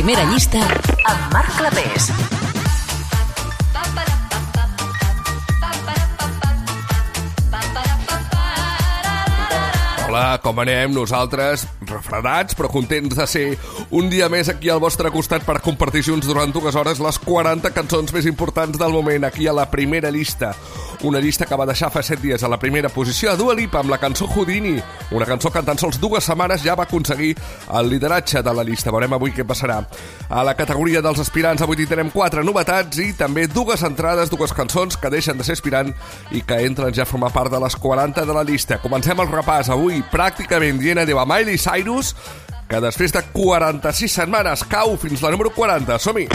primera llista amb Marc Clapés. Hola, com anem? Nosaltres, refredats, però contents de ser un dia més aquí al vostre costat per compartir junts durant dues hores les 40 cançons més importants del moment, aquí a la primera llista. Una llista que va deixar fa 7 dies a la primera posició a Dua Lipa amb la cançó Houdini, una cançó que en tan sols dues setmanes ja va aconseguir el lideratge de la llista. Veurem avui què passarà. A la categoria dels aspirants avui tindrem quatre novetats i també dues entrades, dues cançons que deixen de ser aspirant i que entren ja a formar part de les 40 de la llista. Comencem el repàs avui pràcticament dient adeu a Miley Cyrus, que després de 46 setmanes cau fins la número 40. Som-hi!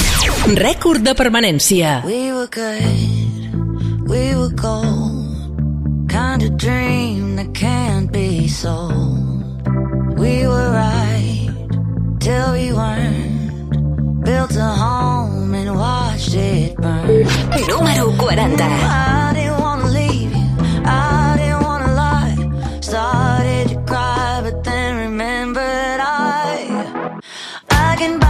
Rècord de permanència. We were good, we were gold, kind of dream that can't be sold. We were right till we weren't, built a home and watched it burn. Número 40. I didn't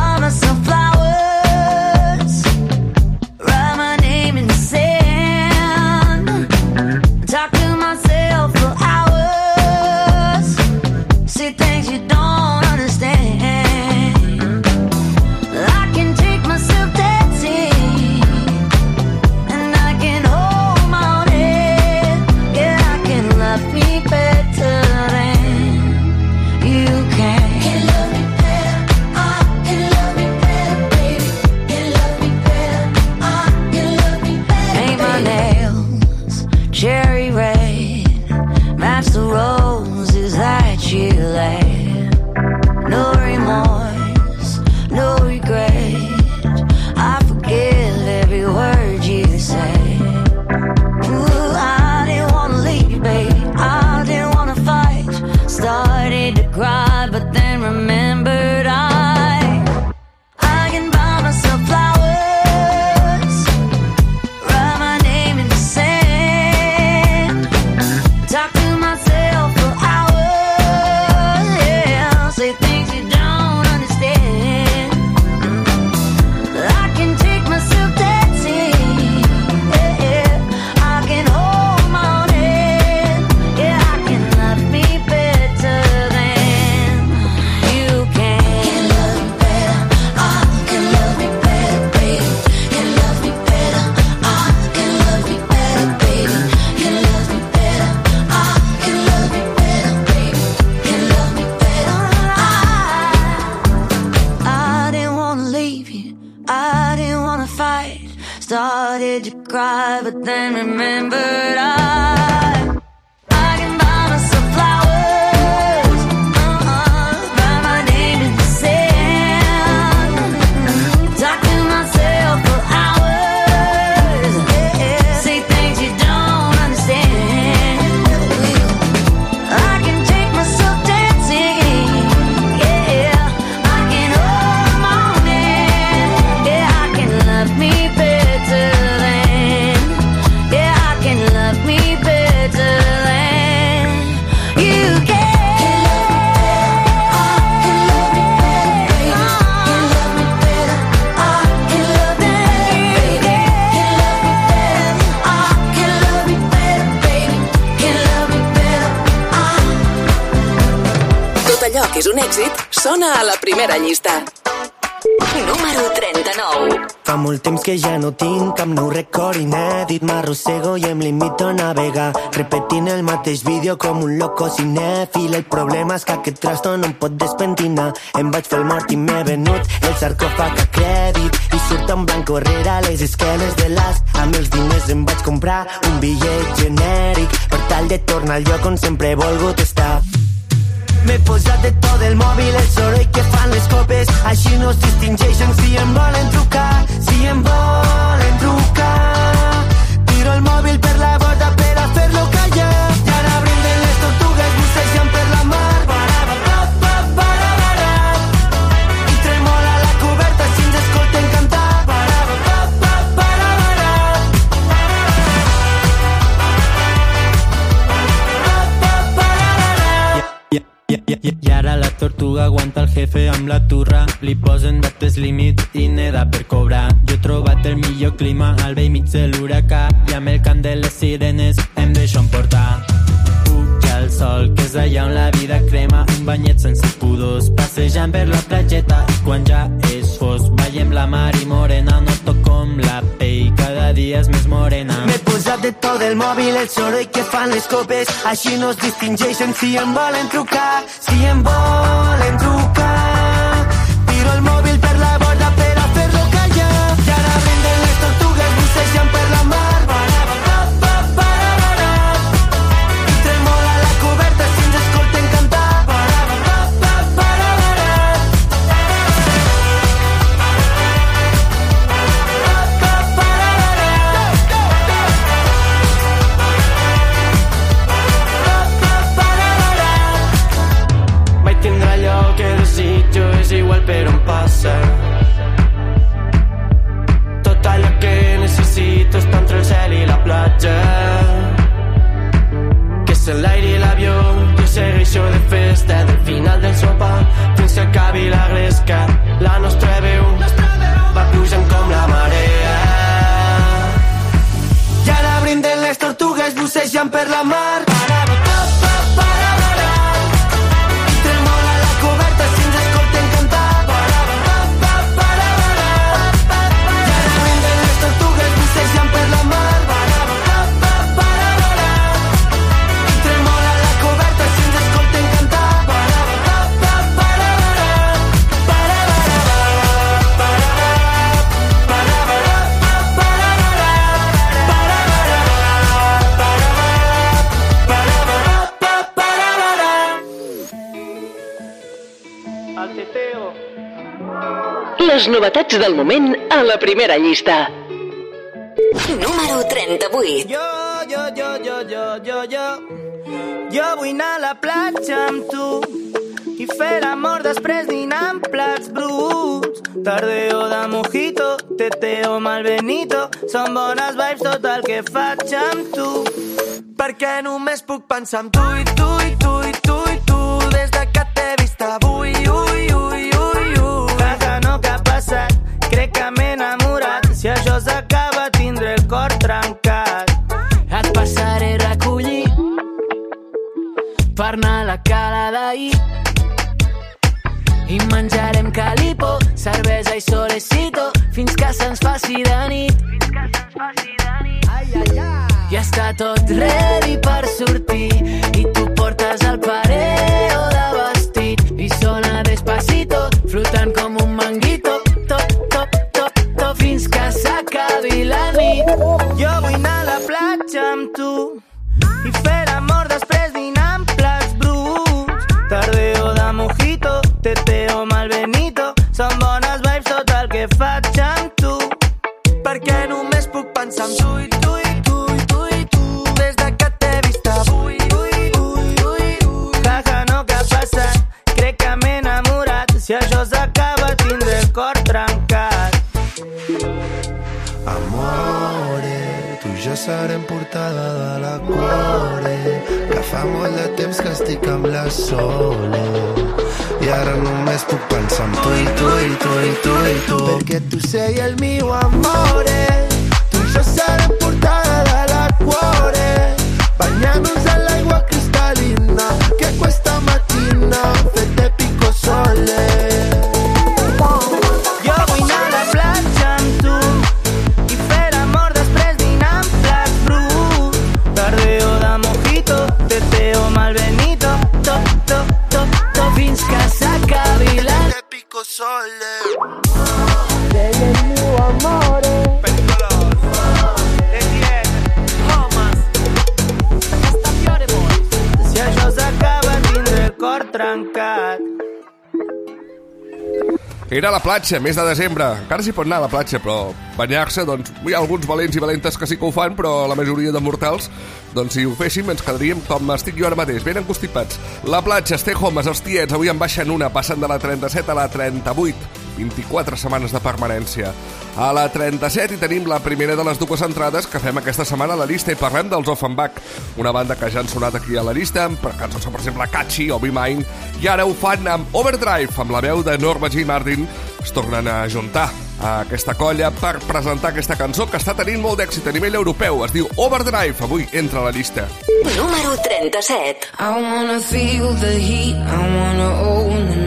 sona a la primera llista. Número 39. Fa molt temps que ja no tinc cap nou record inèdit. M'arrossego i em limito a navegar Repetint el mateix vídeo com un loco cinèfil. El problema és que aquest trastorn no em pot despentinar Em vaig fer el mort i m'he venut el sarcòfag a crèdit. I surt en blanc rere les esquenes de l'as. Amb els diners em vaig comprar un bitllet genèric Per tal de tornar al lloc on sempre he volgut estar M'he posat de tot el mòbil, el soroll que fan les copes, així no es distingeixen si em volen trucar, si em volen trucar. Tiro el mòbil per la borda per I, i, i, ara la tortuga aguanta el jefe amb la turra. Li posen dates límit i neda per cobrar. Jo he trobat el millor clima al vell mig de l'huracà i amb el cant de les sirenes em deixo emportar. El sol, que és allà on la vida crema un banyet sense pudors, passejant per la platgeta i quan ja és fos, veiem la mar i morena, noto com la pell cada dia és més morena. M'he posat de tot el mòbil, el soroll que fan les copes, així no es distingeixen si em volen trucar, si em volen trucar. Igual per on passa. Tot allò que necessito està entre el cel i la platja. Que és l'aire i l'avió, jo segueixo de festa del final del sopar fins que acabi la gresca. La nostra veu va pujant com la marea. I ara brinden les tortugues bussejant per la mar. Les novetats del moment a la primera llista. Número 38. Jo, jo, jo, jo, jo, jo, jo. Jo vull anar a la platja amb tu i fer l'amor després dinar amb plats bruts. Tardeo de mojito, teteo malbenito, són bones vibes tot el que faig amb tu. Perquè només puc pensar en tu i tu i tu i tu i tu d'ahir i menjarem calipo, cervesa i solecito fins que se'ns faci de nit. Ai, ai, ai. Ja està tot ready per sortir i tu portes el pareo de vestit i sona despacito, flotant com un manguito, top, top, top, top, fins que s'acabi la nit. Jo vull anar a la platja amb tu teteo malbenito, són bones vibes tot el que faig amb tu. Perquè només puc pensar en tu i tu i tu i tu i tu des de que t'he vist avui. Ui, ui, ui, ui. Caja no que ha passat, crec que m'he enamorat. Si això s'acaba tindré el cor trencat. Amore, tu i jo serem portada de la cuore que fa molt de temps que estic amb la Sole i ara només puc pensar en tu i tu i tu i tu i tu perquè tu sei el mio amore. Tu i jo serem portada de la cuore bagnant-nos en l'aigua cristal·lina que questa mattina fette pico sole sole Era a la platja, mes de desembre. Encara s'hi pot anar a la platja, però banyar-se, doncs, hi ha alguns valents i valentes que sí que ho fan, però la majoria de mortals, doncs si ho féssim ens quedaríem com estic jo ara mateix, ben encostipats. La platja, stay homes, els tiets, avui en baixen una, passen de la 37 a la 38. 24 setmanes de permanència. A la 37 hi tenim la primera de les dues entrades que fem aquesta setmana a la llista i parlem dels Offenbach, una banda que ja han sonat aquí a la llista amb cançons per exemple Catchy o Be Mine, i ara ho fan amb Overdrive, amb la veu de Norma G. Martin. Es tornen a juntar a aquesta colla per presentar aquesta cançó que està tenint molt d'èxit a nivell europeu. Es diu Overdrive, avui entra a la llista. Número 37 I wanna feel the heat, I wanna own the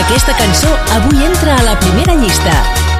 Aquesta cançó avui entra a la primera llista.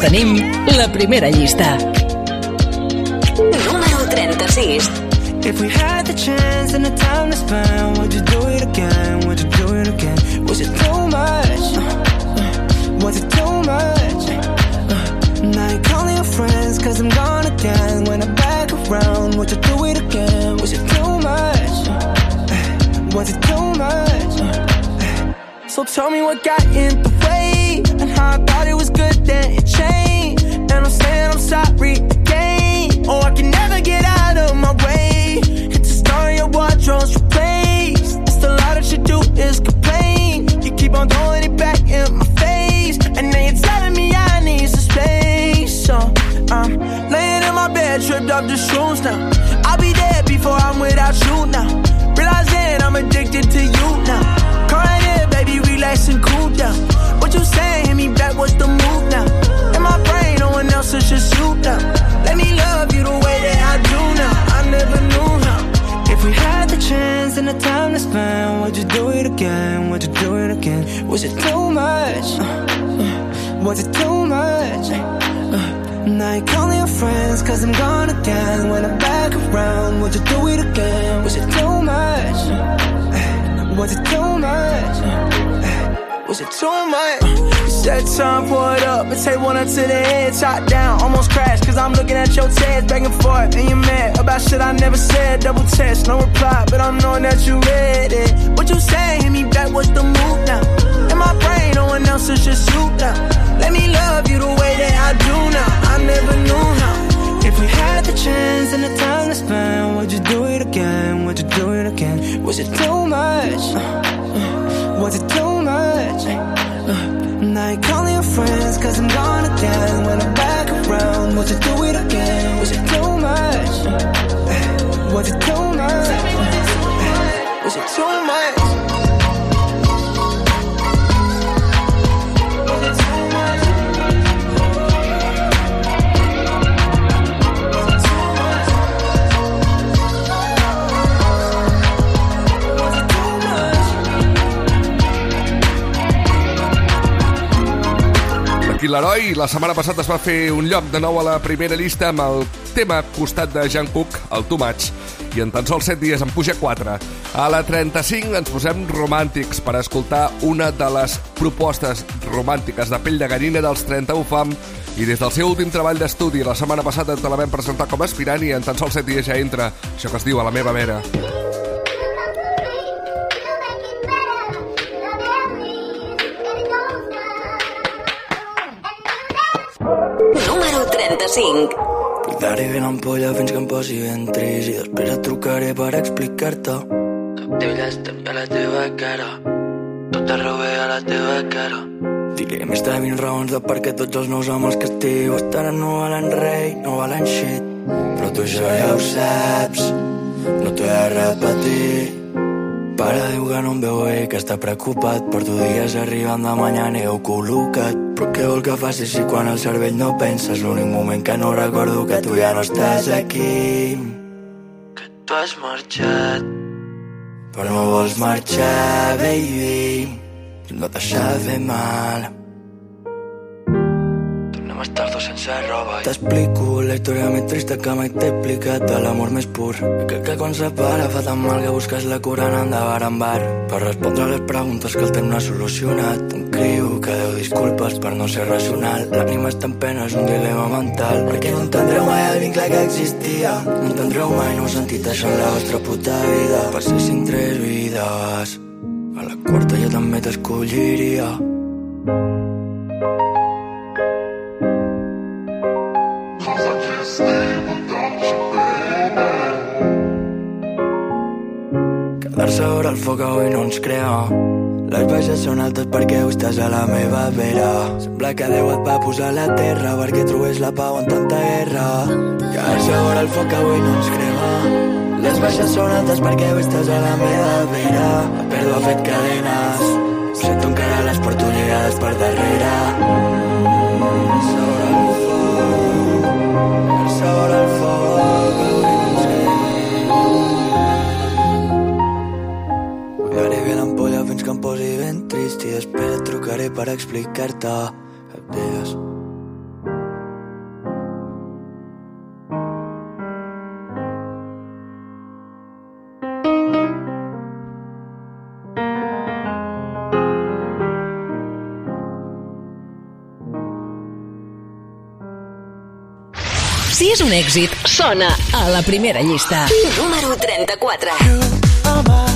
tenim L'heroi, la setmana passada es va fer un lloc de nou a la primera llista amb el tema costat de Jean Cook, el Too Much, i en tan sols 7 dies en puja 4. A la 35 ens posem romàntics per escoltar una de les propostes romàntiques de pell de gallina dels 30 UFAM i des del seu últim treball d'estudi la setmana passada te la vam presentar com a aspirant i en tan sols 7 dies ja entra això que es diu a la meva vera. Número 35. Ben l'ampolla fins que em posi ben trist i després et trucaré per explicar-te. Cap teu llàstim a la teva cara, tot ve a la teva cara. Diré més de 20 raons de per què tots els meus homes que estimo estaran no valen rei, no valen shit. Però tu ja ho saps, no t'ho he de repetir. Pare diu que no em veu bé, que està preocupat. Porto dies arribant de mañana i heu col·locat. Però què vol que faci si quan el cervell no pensa? És l'únic moment que no recordo que tu ja no estàs aquí. Que tu has marxat. Però no vols marxar, baby. No deixar de fer mal Estar dos sense roba T'explico la història més trista que mai t'he explicat de l'amor més pur que, que quan separa fa tan mal que busques la cura anant de bar en bar per respondre les preguntes que el temps no ha solucionat un criu que deu disculpes per no ser racional. L'ànima està en pena, és un dilema mental. Perquè no entendreu mai el vincle que existia. No entendreu mai, no heu sentit això en la vostra puta vida. Passessin tres vides. A la quarta jo també t'escolliria Quedar-se a veure el foc avui no ens crea. Les baixes són altes perquè ho estàs a la meva vera. Sembla que Déu et va posar a la terra perquè trobés la pau en tanta guerra. Quedar-se a veure el foc avui no ens crema les baixes són altes perquè ho estàs a la meva vera. La pèrdua ha fet cadenes. Sento encara les porto lligades per darrere. Sobre Sobre el foc bé l'ampolla fins que em posi ben trist i després et trucaré per explicar-te dies. Si és un èxit, sona a la primera llista. Número 34. Are my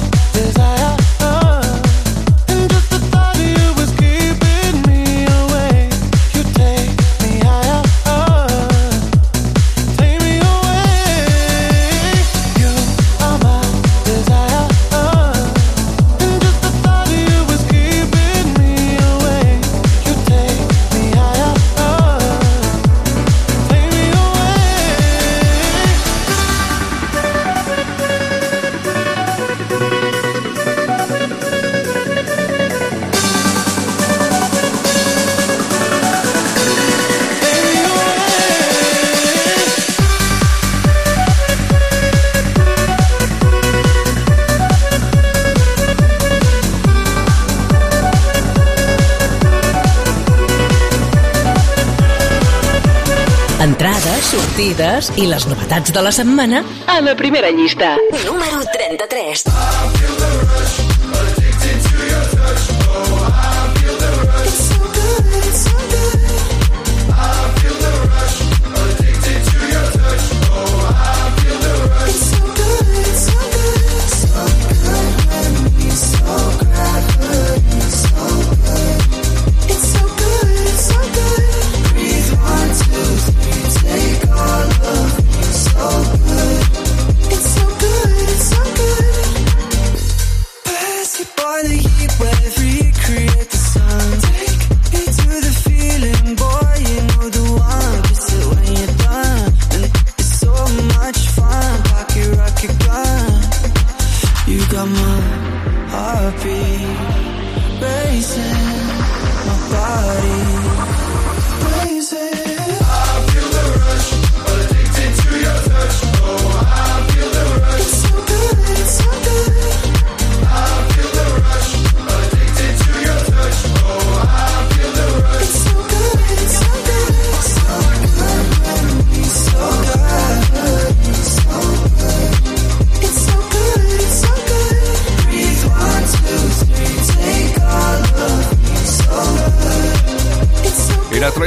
sortides i les novetats de la setmana a la primera llista. Número 33.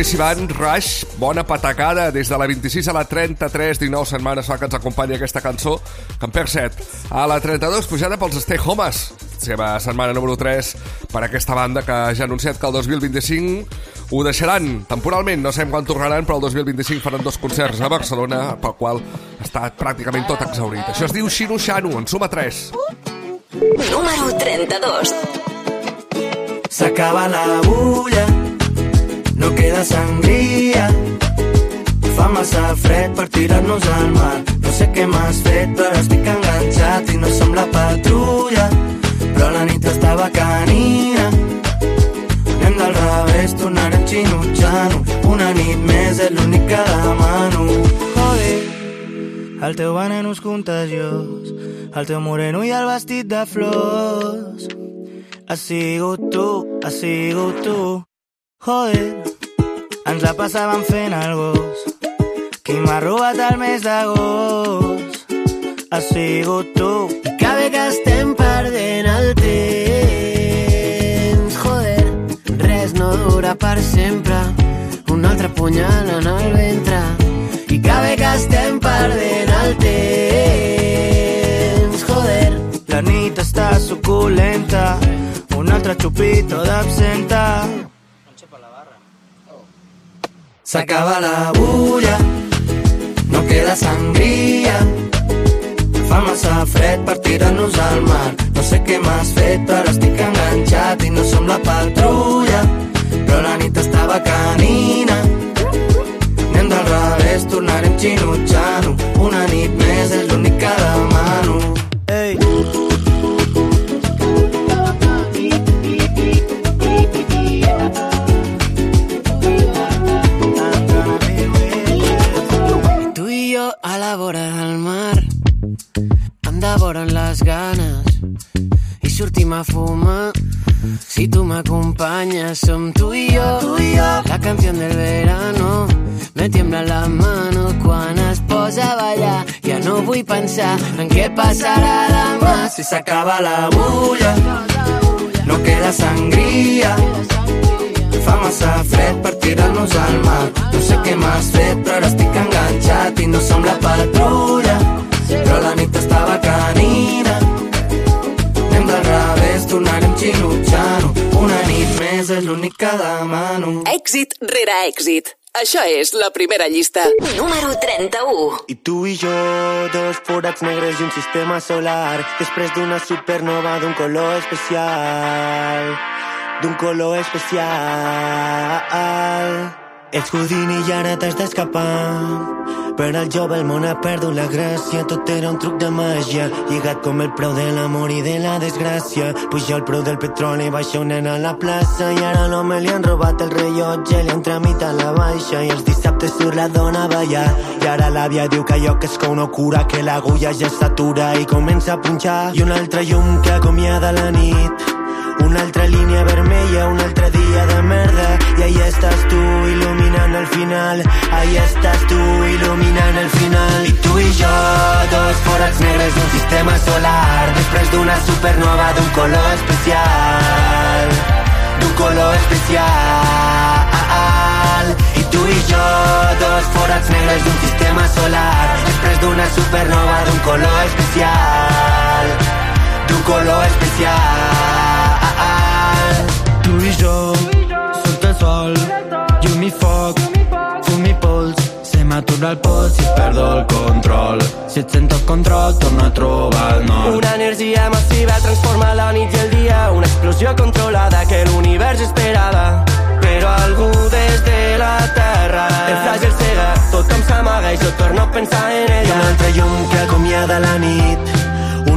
Troy Sivan, Rush, bona patacada des de la 26 a la 33, 19 setmanes fa que ens acompanya aquesta cançó, que en per 7. A la 32, pujada pels Stay Homes, seva setmana número 3 per aquesta banda que ja ha anunciat que el 2025 ho deixaran temporalment, no sabem quan tornaran, però el 2025 faran dos concerts a Barcelona, pel qual està pràcticament tot exaurit. Això es diu Shinu Shanu, en suma 3. Número 32. S'acaba la bulla, no queda sangria. Fa massa fred per tirar-nos al mar. No sé què m'has fet, però estic enganxat i no som la patrulla. Però la nit estava canina. Anem del revés, tornarem xinutxant Una nit més és l'únic que demano. Joder, el teu veneno és contagiós. El teu moreno i el vestit de flors. Has sigut tu, has sigut tu. Joder, ens la passàvem fent el gos. Qui m'ha robat el mes d'agost? Has sigut tu. I que bé que estem perdent el temps. Joder, res no dura per sempre. Un altre punyal en el ventre. I que bé que estem perdent el temps. Joder, la nit està suculenta. Un altre xupito d'absenta. S'acaba la bulla, no queda sangria. Fa massa fred per tirar-nos al mar. No sé què m'has fet, però estic enganxat i no som la patrulla. Però la nit estava canina. Anem del revés, tornarem xinutxant Una nit més és l'únic que demano. Si som tu i jo, tu i jo la canció del verano me tiembla la mano quan es posa a ballar ja no vull pensar en què passarà demà si s'acaba la bulla no queda sangria Fa massa fred per tirar-nos al mar. No sé què m'has fet, però ara estic enganxat i no som la patrulla. Però la nit estava canina. És l'únic que demano. Èxit rere èxit. Això és la primera llista. Número 31. I tu i jo, dos forats negres i un sistema solar, després d'una supernova d'un color especial, d'un color especial. Ets Houdini i ara t'has d'escapar. Per al jove el món ha perdut la gràcia, tot era un truc de màgia, lligat com el preu de l'amor i de la desgràcia. Puja el preu del petroli, baixa un nen a la plaça, i ara a l'home li han robat el rellotge, li han tramitat la baixa, i els dissabtes surt la dona a ballar. I ara l'àvia diu que allò que és que no cura, que l'agulla ja s'atura i comença a punxar. I un altre llum que acomiada la nit, una altra línia vermella, un altre dia de merda. I ahí estàs tu il·luminant el final. Ahí estàs tu il·luminant el final. I tu i jo, dos forats negres d'un sistema solar. Després d'una supernova d'un color especial. D'un color especial. I tu i jo, dos forats negres d'un sistema solar. Després d'una supernova d'un color especial. D'un color especial i jo sota el sol llum i foc fum i pols. Se m'atura el pols si perdo el control. Si et sento el control torno a trobar el nord. Una energia massiva transforma la nit i el dia, una explosió controlada que l'univers esperava. Però algú des de la terra, el fràgil cega, tothom s'amaga i jo torno a pensar en I ella. un altre llum que acomiada la nit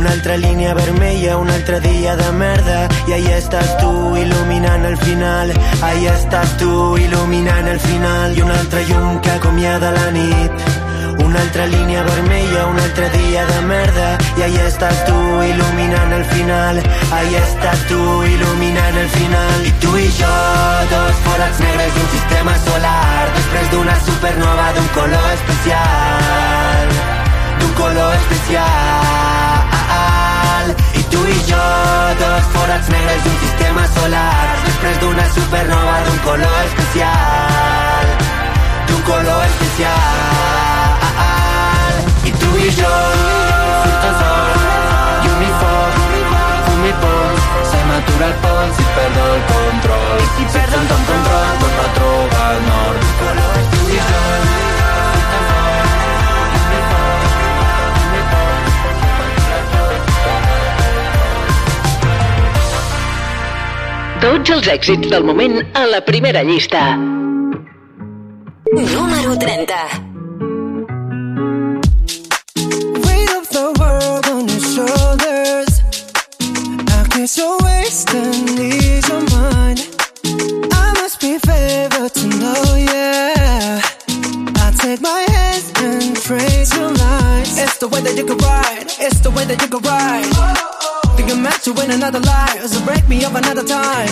una altra línia vermella, un altre dia de merda. I ahí estàs tu il·luminant el final. Ahí estàs tu il·luminant el final. I un altre llum que acomiada la nit. Una altra línia vermella, un altre dia de merda. I ahí estàs tu il·luminant el final. Ahí estàs tu il·luminant el final. I tu i jo, dos forats negres d'un sistema solar. Després d'una supernova d'un color especial. D'un color especial tu i jo, dos forats negres d'un sistema solar després d'una supernova d'un color especial d'un color especial i tu i jo surt el sol i i pols se m'atura el pols i perdo el control i si perdo el control a i Tots els èxits del moment a la primera llista. Número 30. Weight of the world on your shoulders. I guess you're wasting ease your mind. I must be favored to know, yeah. I take my hands and trace your lines. It's the way that you can ride. It's the way that you can ride. Think I'm meant to win another life, so break me up another time.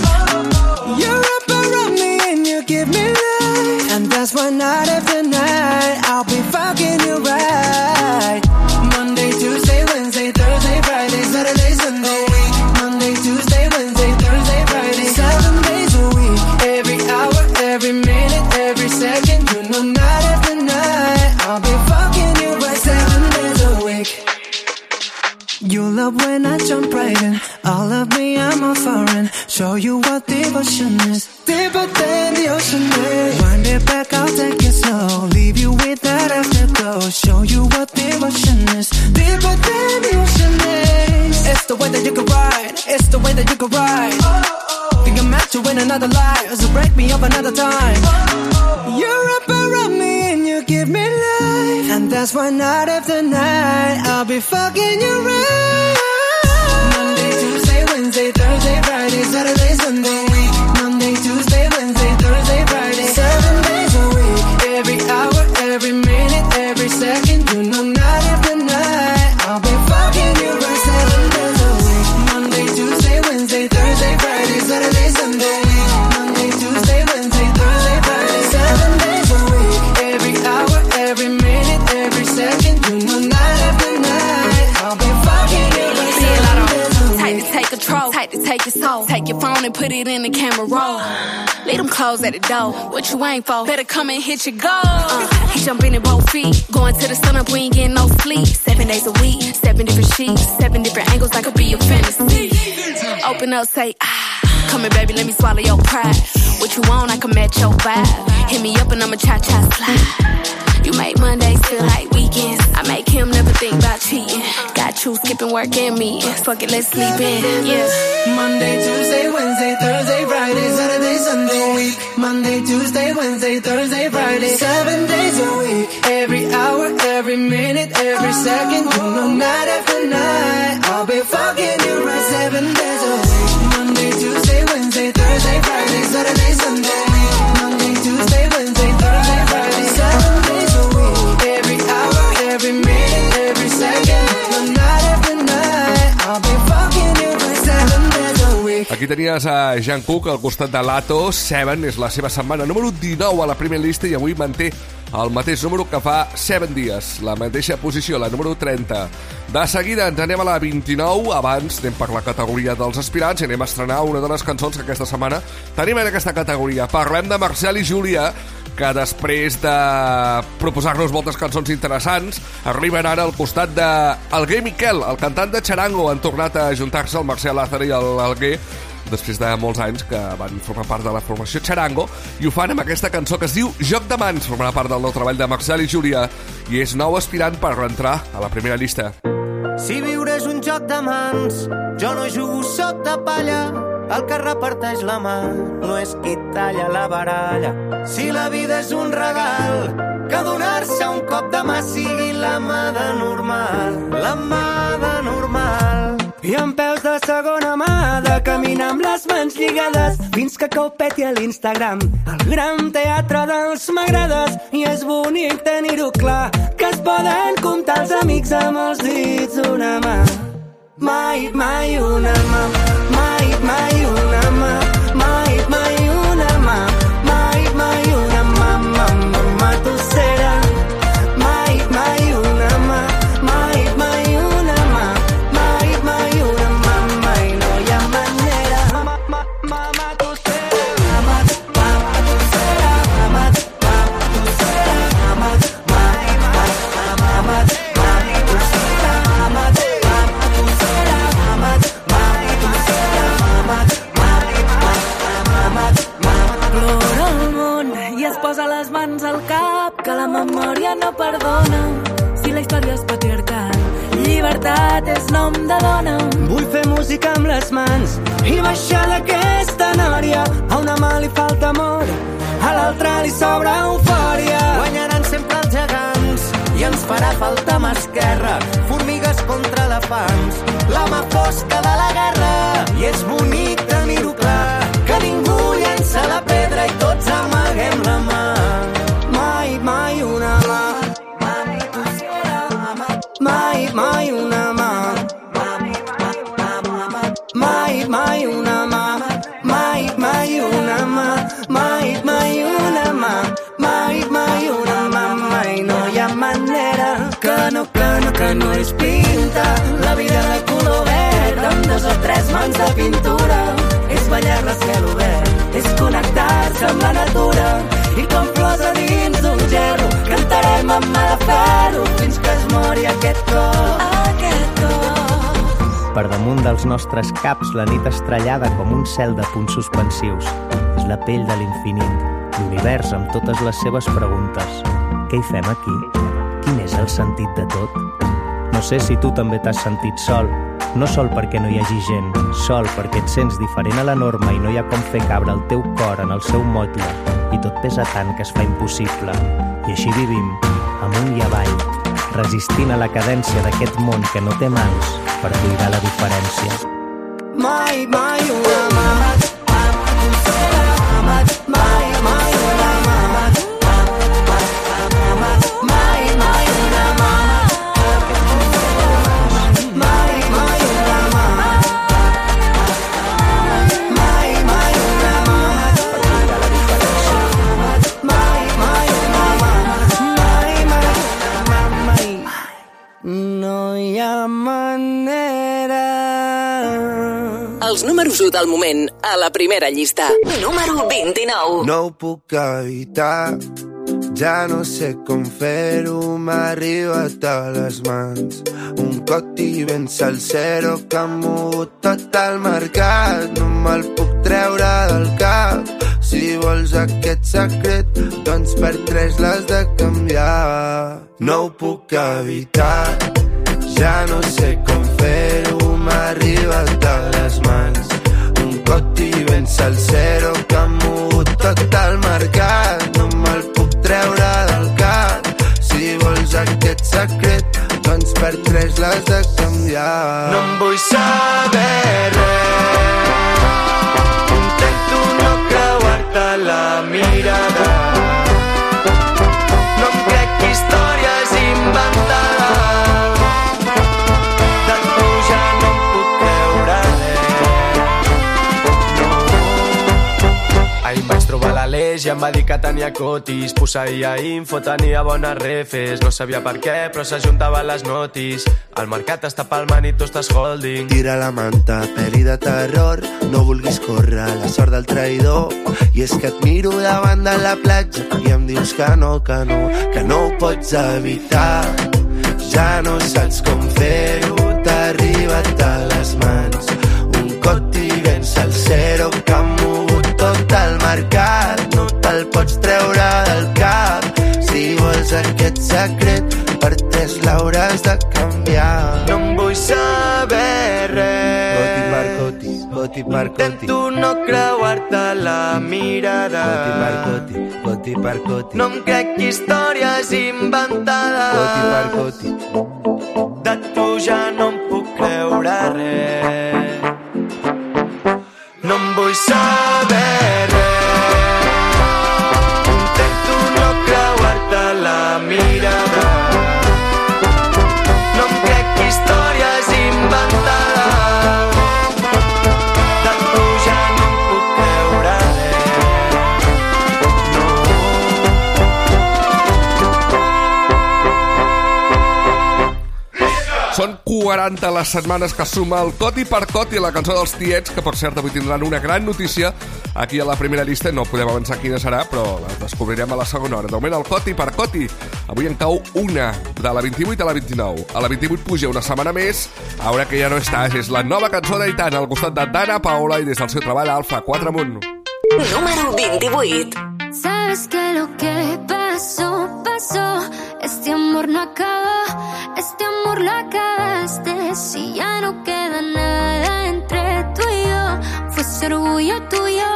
You wrap around me and you give me life, and that's why night after night I'll be fucking you right. Love when I jump right in. All of me, I'm a foreign. Show you what devotion is. Deeper than the ocean is. Wind it back, I'll take it slow. Leave you with that afterglow. Show you what devotion is. Deeper than the ocean is. It's the way that you can ride. It's the way that you can ride. Oh, oh. Think I'm meant to win another life. So break me up another time. Oh, oh. You wrap around me and you give me life. And that's why night after night I'll be fucking you right. Friday, Saturday, Sunday. Your soul. Take your phone and put it in the camera roll. Leave them clothes at the door. What you ain't for? Better come and hit your goal. Uh, he jumping in both feet. Going to the sun up, we ain't getting no sleep. Seven days a week, seven different sheets, seven different angles. That could be your fantasy. Open up, say ah. Come here, baby, let me swallow your pride. What you want, I can match your vibe. Hit me up and I'ma cha cha slide. You make Mondays feel like weekends. I make him never think about cheating. Got you skipping work and me. Fuck it, let's sleep in. Yeah. Monday, Tuesday, Wednesday, Thursday, Friday, Saturday, Sunday, week. Monday, Tuesday, Wednesday, Thursday, Friday, seven days a week. Every hour, every minute, every second, know, night after night, I'll be fucking you right seven days Aquí tenies a Jean Cook al costat de Lato. Seven és la seva setmana número 19 a la primera llista i avui manté el mateix número que fa 7 dies, la mateixa posició, la número 30. De seguida ens anem a la 29, abans anem per la categoria dels aspirants i anem a estrenar una de les cançons que aquesta setmana tenim en aquesta categoria. Parlem de Marcel i Júlia, que després de proposar-nos moltes cançons interessants, arriben ara al costat de Alguer Miquel, el cantant de Charango. Han tornat a juntar-se el Marcel Lázaro i el Alguer després de molts anys que van formar part de la formació Charango i ho fan amb aquesta cançó que es diu Joc de mans, formarà part del nou treball de Marcel i Júlia i és nou aspirant per entrar a la primera llista. Si viure és un joc de mans, jo no jugo sóc de palla. El que reparteix la mà no és qui talla la baralla. Si la vida és un regal, que donar-se un cop de mà sigui la mà de normal. La mà de normal. I amb peus de segona mà, de caminar amb les mans lligades, fins que cau peti a l'Instagram. El gran teatre dels m'agrades, i és bonic tenir-ho clar, que es poden comptar els amics amb els dits d'una mà. Mai, mai una mà, mai, mai una mà, història no perdona si la història és patriarcal. Llibertat és nom de dona. Vull fer música amb les mans i baixar d'aquesta nòria. A una mà li falta amor, a l'altra li sobra eufòria. Guanyaran sempre els gegants i ens farà falta mà esquerra. Formigues contra elefants, la mà fosca de la guerra. I és bonic tenir-ho clar, que ningú llença la pedra i tots amaguem la mà. Que no, és pinta la vida de color verd amb dos o tres mans de pintura. És ballar-la a ciel obert, és connectar-se amb la natura i com flors a dins d'un gerro cantarem amb mà de ferro fins que es mori aquest cor. Aquest cor. Per damunt dels nostres caps, la nit estrellada com un cel de punts suspensius. És la pell de l'infinit, l'univers amb totes les seves preguntes. Què hi fem aquí? Quin és el sentit de tot? No sé si tu també t'has sentit sol. No sol perquè no hi hagi gent, sol perquè et sents diferent a la norma i no hi ha com fer cabre el teu cor en el seu motlle i tot pesa tant que es fa impossible. I així vivim, amunt i avall, resistint a la cadència d'aquest món que no té mans per cuidar la diferència. Mai, mai una mà. Números 1 del moment a la primera llista. Número 29. No ho puc evitar, ja no sé com fer-ho, m'ha arribat a les mans. Un coti ben salsero que ha mogut tot el mercat, no me'l puc treure del cap. Si vols aquest secret, doncs per tres l'has de canviar. No ho puc evitar, ja no sé com fer-ho, m'ha arribat a les mans. Un coti ben salsero que ha mogut tot el mercat. No me'l puc treure del cap. Si vols aquest secret, doncs per tres l'has de canviar. No em vull saber res. I em va dir que tenia cotis. Posseïa info, tenia bones refes. No sabia per què, però s'ajuntava les notis. El mercat està palmant i tu estàs holding. Tira la manta, pel·li de terror, no vulguis córrer la sort del traïdor. I és que et miro davant de la platja i em dius que no, que no, que no ho pots evitar. Ja no saps com fer-ho, t'ha arribat a les mans. Un coti ben salsero que ha mogut tot el mercat. No te'l pots treure del cap. Si vols aquest secret, per tres l'hauràs de canviar. No em vull saber res. Coti per coti. Intento no creuar-te la mirada. Coti, coti per coti. No em crec històries inventades. Coti. De tu ja no em puc creure res. No em vull saber 40 les setmanes que suma el Coti per Coti, la cançó dels tiets, que per cert avui tindran una gran notícia aquí a la primera llista. No podem avançar quina serà, però la descobrirem a la segona hora. De moment el Coti per Coti. Avui en cau una, de la 28 a la 29. A la 28 puja una setmana més, ara que ja no estàs. És la nova cançó d'Aitana, al costat de Dana Paola i des del seu treball Alfa 4 amunt. Número 28. Sabes que lo que pasó, pasó Este amor no acabó, este amor lo acabaste. Si ya no queda nada entre tú y yo, fue ese orgullo tuyo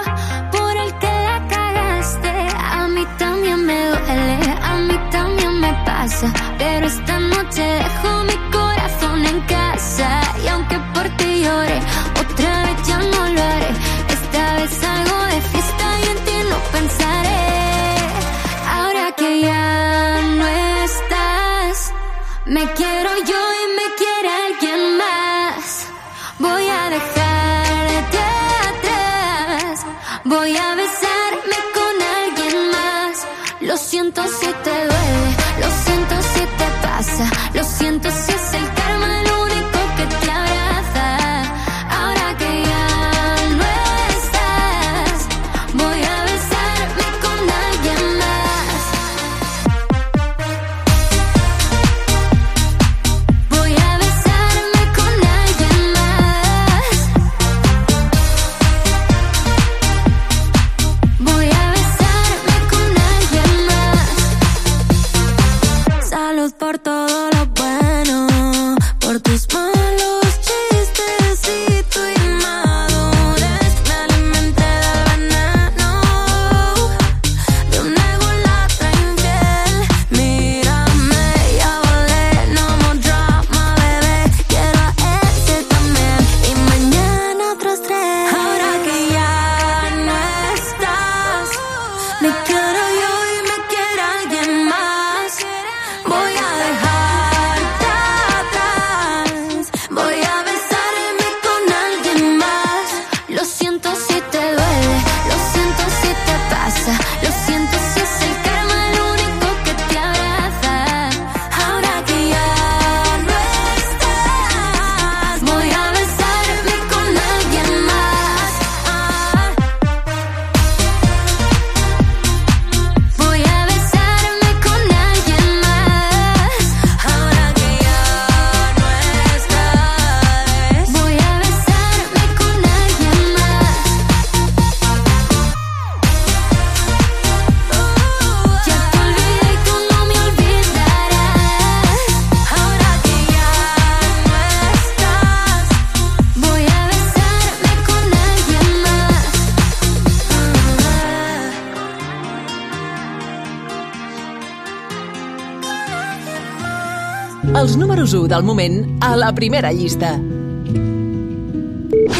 por el que la cagaste. A mí también me duele, a mí también me pasa. Pero esta noche dejo mi corazón en casa. Y aunque por ti llore, otra vez ya no del moment a la primera llista.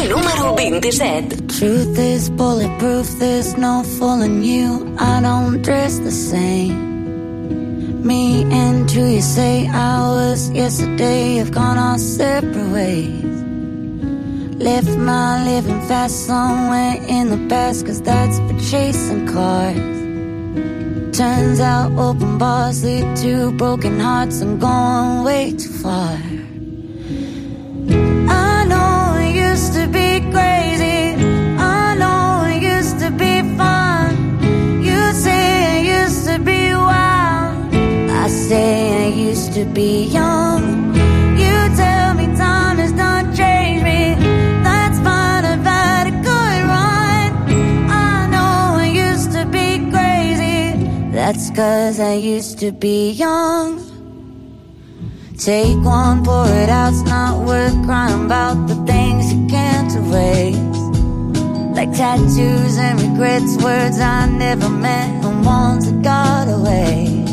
Número 27. Truth is bulletproof, there's no fooling you. I don't dress the same. Me and who you say I was yesterday have gone our separate ways. Left my living fast somewhere in the past, cause that's for chasing cars. Turns out open bars lead to broken hearts. I'm going way too far. I know it used to be crazy. I know it used to be fun. You say it used to be wild. I say I used to be young. You tell me time has done changed me. That's fine. I've had a good run. I know I used to be crazy. That's cause I used to be young. Take one, pour it out, it's not worth crying about the things you can't erase. Like tattoos and regrets, words I never meant, and ones that got away.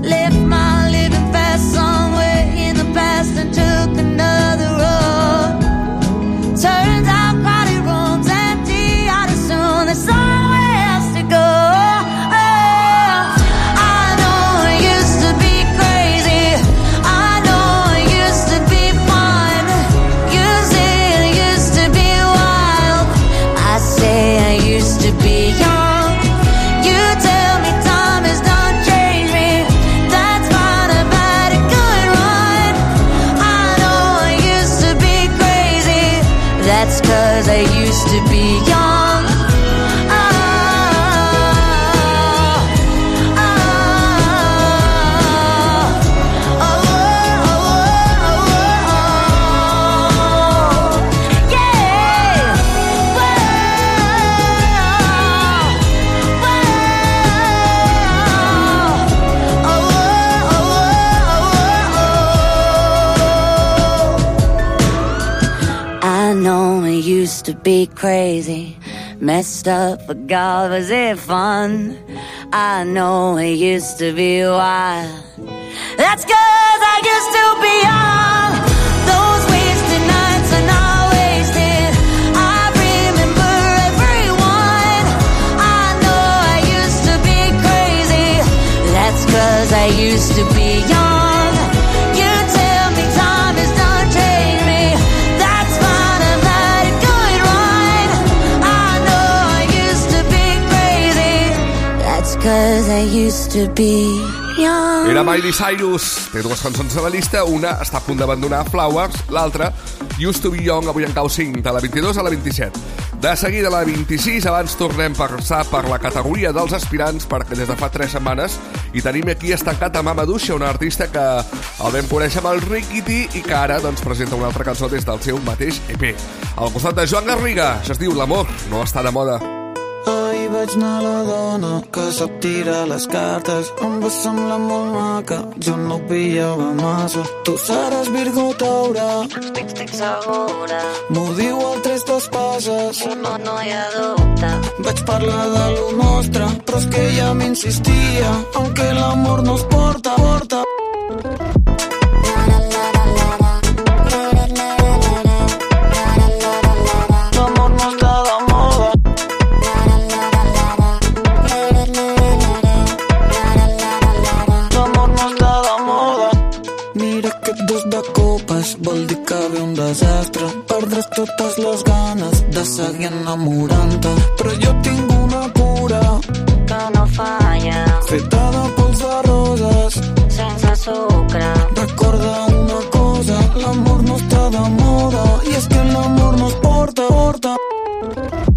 Left my be crazy, messed up, but God, was it fun? I know it used to be wild. That's cause I used to be young. Those wasted nights are not wasted. I remember everyone. I know I used to be crazy. That's cause I used to be young. Era Miley Cyrus. Té dues cançons a la llista. Una està a punt d'abandonar Flowers, l'altra Used to be Young, avui en cau 5, de la 22 a la 27. De seguida a la 26, abans tornem a passar per la categoria dels aspirants, perquè des de fa 3 setmanes i tenim aquí estancat a Mama Duixa, una artista que el vam conèixer amb el Rickety i que ara doncs, presenta una altra cançó des del seu mateix EP. Al costat de Joan Garriga, això es diu L'amor no està de moda. Ahir vaig anar la dona que sap tirar les cartes. Em va semblar molt maca, jo no ho pillava massa. Tu seràs Virgo Taure Estic segura. M'ho diu el tres d'espases No, no hi ha dubte. Vaig parlar de lo nostre Però és que ella m'insistia. En que l'amor no es porta, porta desastre. Perdràs totes les ganes de seguir enamorant-te. Però jo tinc una cura. Que no falla. Feta de pols de roses. Sense sucre. Recorda una cosa, l'amor no està de moda. I és que l'amor no es porta, porta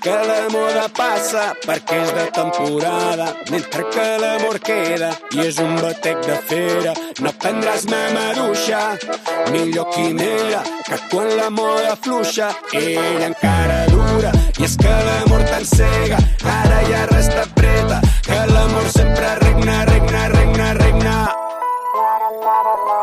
que la moda passa perquè és de temporada, mentre que l'amor queda i és un batec de fera. No prendràs ma maduixa, millor quimera, que quan la moda fluixa, ella encara dura. I és que l'amor t'encega, ara ja res t'apreta, que l'amor sempre regna, regna, regna, regna. L'amor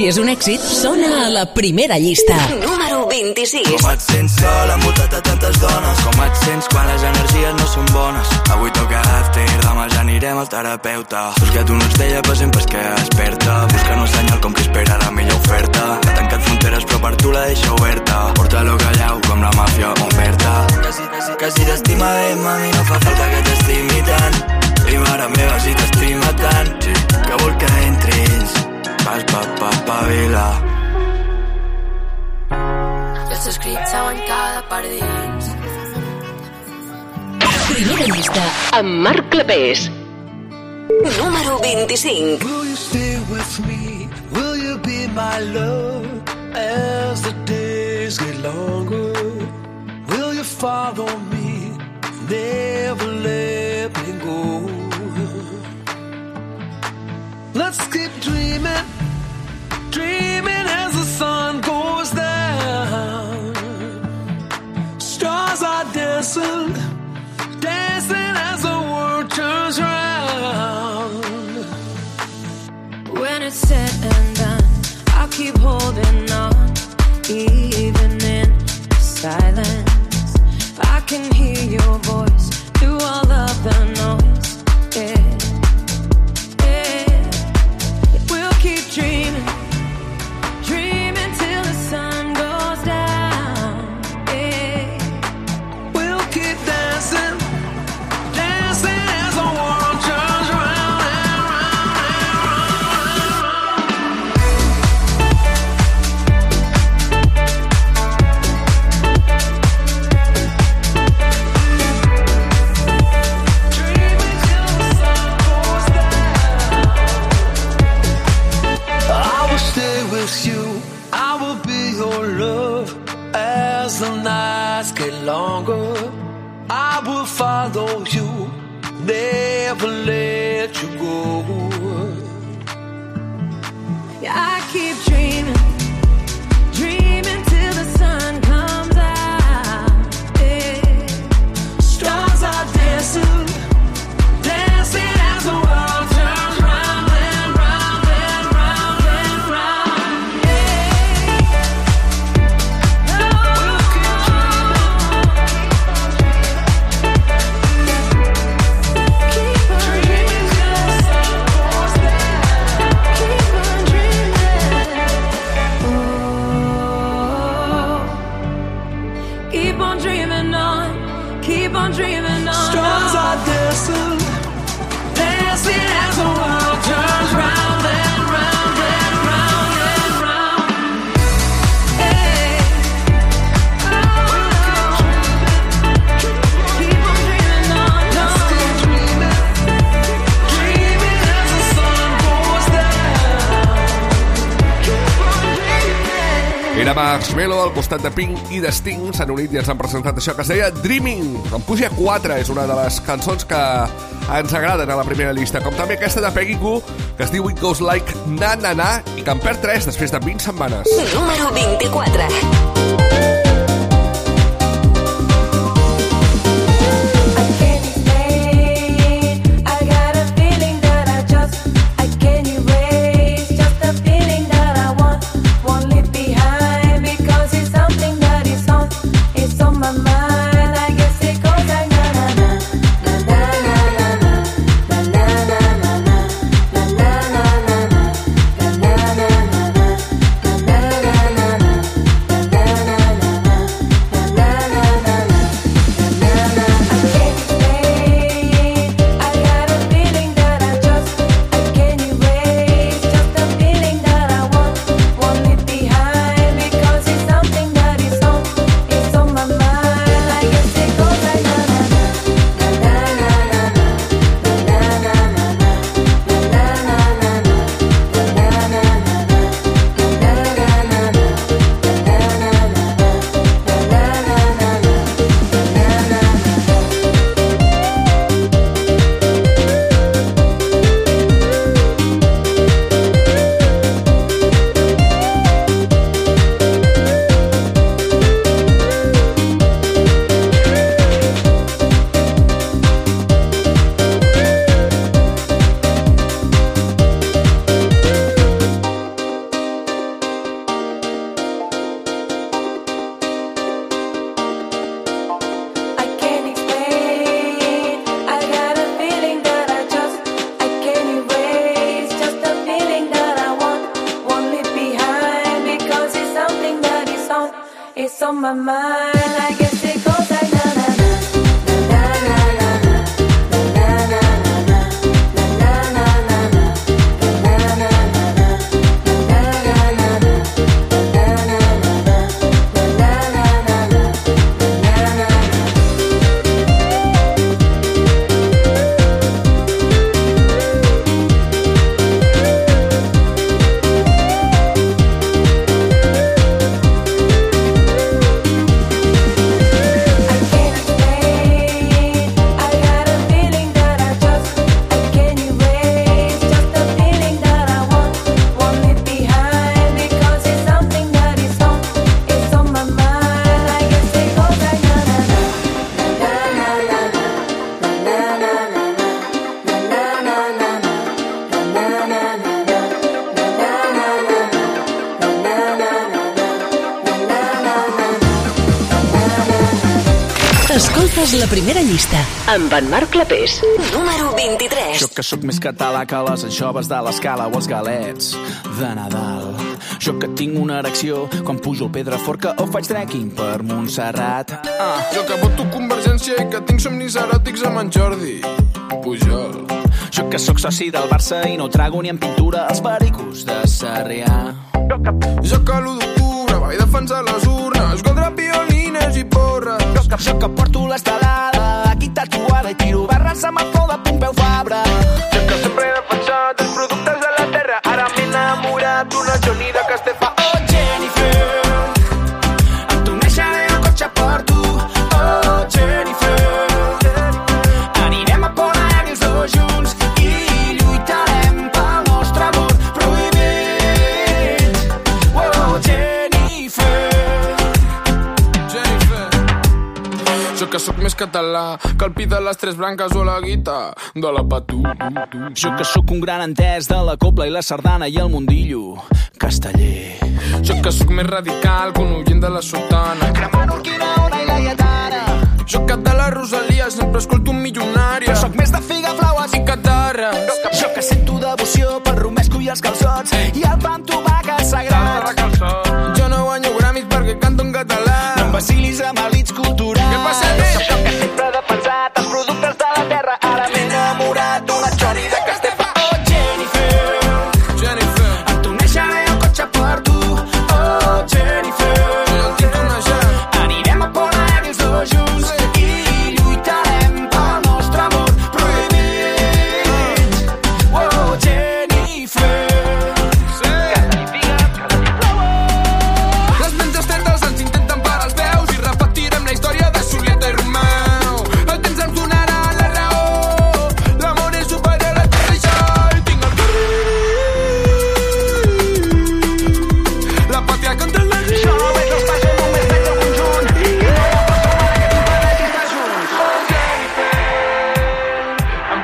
Si és un èxit, sona a la primera llista. Número 26. Com et sents sol envoltat de tantes dones? Com et sents quan les energies no són bones? Avui toca after, demà ja anirem al terapeuta. Busca't una estella per sempre es queda desperta. Buscant un senyal com que espera la millor oferta. Ha tancat fronteres però per tu la deixa oberta. Porta-lo callau com la màfia oferta Quasi, quasi, quasi t'estima bé, mami, no fa falta que t'estimi tant. I mare meva, si t'estima tant. Sí, Que vol que entris Vas pa, pa, pa, vila Ja està escrit, saben cada part dins. Primera llista amb Marc Clapés. Número 25. Will you stay with me? Will you be my love as the days get longer? Will you follow me? Never let me go. Let's keep dreaming, dreaming as the sun goes down. Stars are dancing, dancing as the world turns round. When it's said and done, I'll keep holding on, even in silence. I can hear your voice through all of the noise. Never let you go. Marshmello al costat de Pink i de Sting s'han unit i ens han presentat això que es deia Dreaming. En puja 4 és una de les cançons que ens agraden a la primera llista, com també aquesta de Peggy Goo, que es diu It Goes Like Na Na Na i que en perd 3 després de 20 setmanes. Número 24. Primera llista amb en Marc Clapés. Número 23. Jo que sóc més català que les anxoves de l'escala o els galets de Nadal. Jo que tinc una erecció quan pujo al Pedraforca o faig trekking per Montserrat. Ah, jo que voto Convergència i que tinc somnis eròtics amb en Jordi Pujol. Jo que sóc soci del Barça i no trago ni en pintura els pericos de Sarrià. Jo que l'1 d'octubre vaig defensar les urnes contra piolines i porres. Jo que, jo que porto aquí y tiro barras a más català que el pi de les tres branques o la guita de la patú. Jo que sóc un gran entès de la copla i la sardana i el mundillo casteller. Jo que sóc més radical que un oient de la sotana. Cremo Burkina, Ona i la Lletana. Jo que de la Rosalia sempre escolto un milionària. Jo sóc més de figa, flaues i catarres. Jo que sento devoció pel romesco i els calçots i el pa amb tomàquet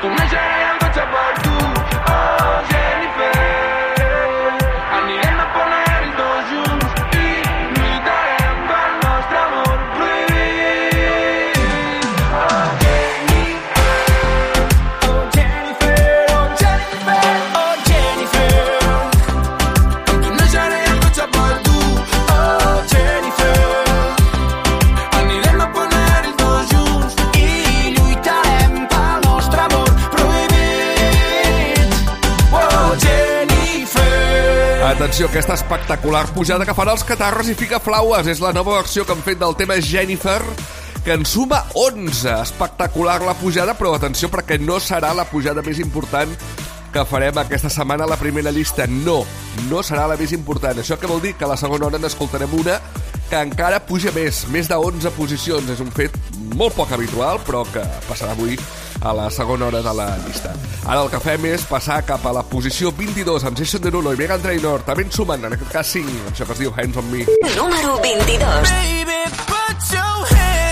Em Atenció, aquesta espectacular pujada que farà els catarres i fica flaues. És la nova versió que han fet del tema Jennifer, que en suma 11. Espectacular la pujada, però atenció perquè no serà la pujada més important que farem aquesta setmana a la primera llista. No, no serà la més important. Això que vol dir que a la segona hora n'escoltarem una que encara puja més, més de 11 posicions. És un fet molt poc habitual, però que passarà avui a la segona hora de la llista. Ara el que fem és passar cap a la posició 22 amb Jason Derulo i Megan Trainor, també en sumen, en aquest cas 5, això que es diu Hands on Me. Número 22. Baby, put your hands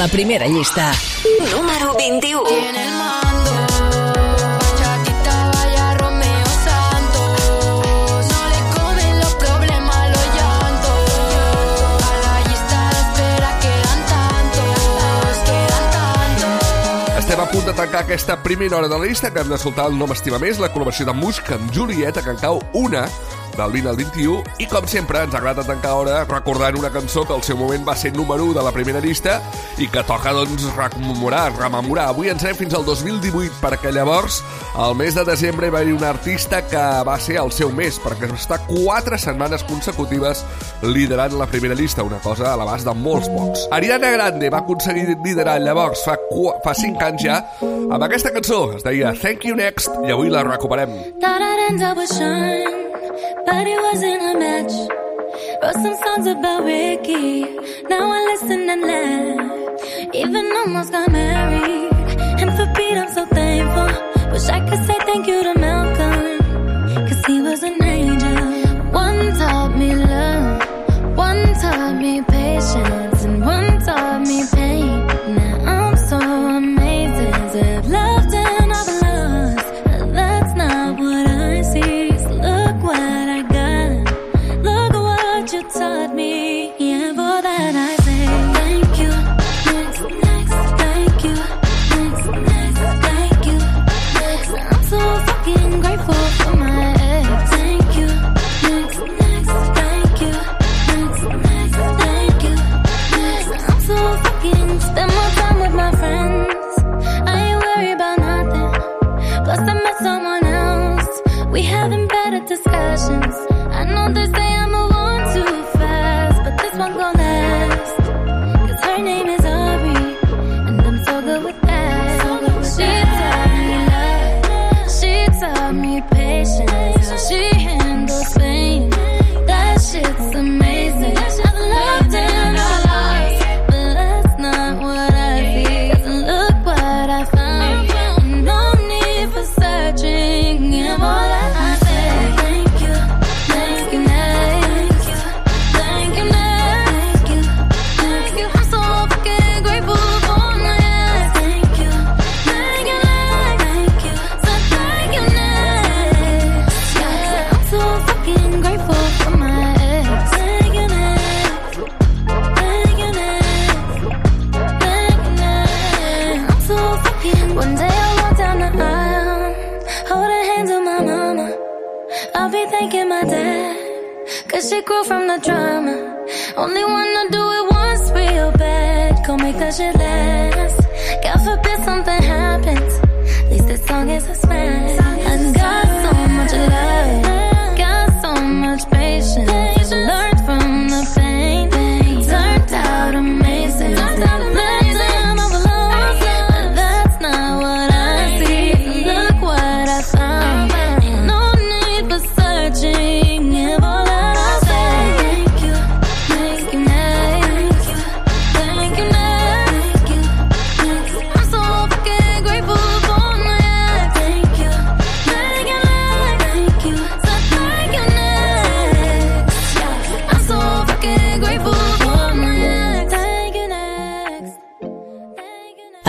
la primera llista. Número 21. Tiene estem a punt de tancar aquesta primera hora de la llista. Que hem d'escoltar el No m'estima més, la col·laboració de Musk amb Julieta, que en cau una del 20 al 21 i com sempre ens agrada tancar hora recordant una cançó que al seu moment va ser número 1 de la primera llista i que toca doncs rememorar, rememorar. Avui ens anem fins al 2018 perquè llavors al mes de desembre va haver un artista que va ser el seu mes perquè va estar 4 setmanes consecutives liderant la primera llista, una cosa a l'abast de molts pocs. Ariana Grande va aconseguir liderar llavors fa, fa 5 anys ja amb aquesta cançó, es deia Thank You Next i avui la recuperem. End up with Sean, but it wasn't a match. Wrote some songs about Ricky, now I listen and laugh. Even almost got married, and for Pete I'm so thankful. Wish I could say thank you to Malcolm, cause he was an angel. One taught me love, one taught me patience, and one taught me pain.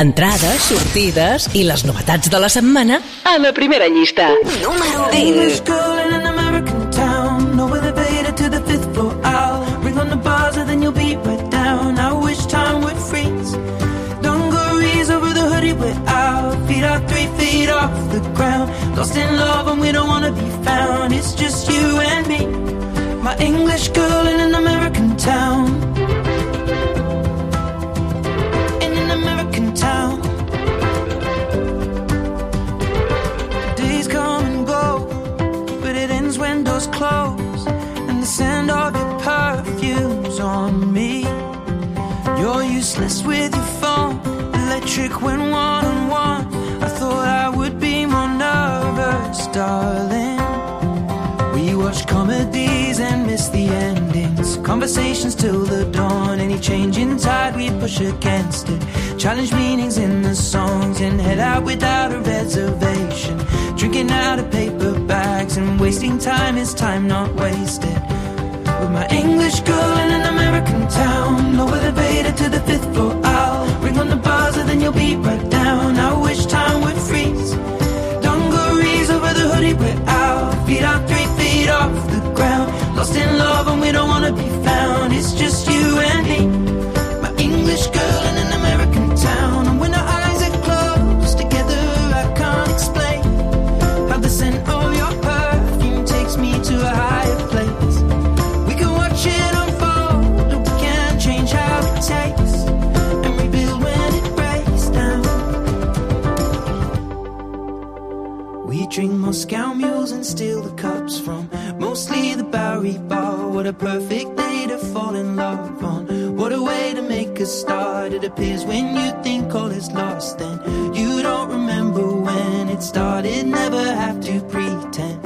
Entrades, sortides i les novetats de la setmana a la primera llista. Número English 20. girl in an American town. No elevator to the fifth floor. I'll ring on the buzzer, then you'll be right down. I wish time would freeze. Dungarees over the hoodie we're out. Feet are three feet off the ground. Lost in love and we don't wanna be found. It's just you and me. My English girl You're with your phone, electric when one on one. I thought I would be more nervous, darling. We watch comedies and miss the endings. Conversations till the dawn. Any change in tide, we push against it. Challenge meanings in the songs and head out without a reservation. Drinking out of paper bags and wasting time is time not wasted. With my English girl in an American town. No elevator to the fifth floor. I'll ring on the buzzer, then you'll be right down. I wish time would freeze. Dungarees over the hoodie we're out. Feet are three feet off the ground. Lost in love and we don't wanna be found. A perfect day to fall in love on. What a way to make a start. It appears when you think all is lost, then you don't remember when it started. Never have to pretend.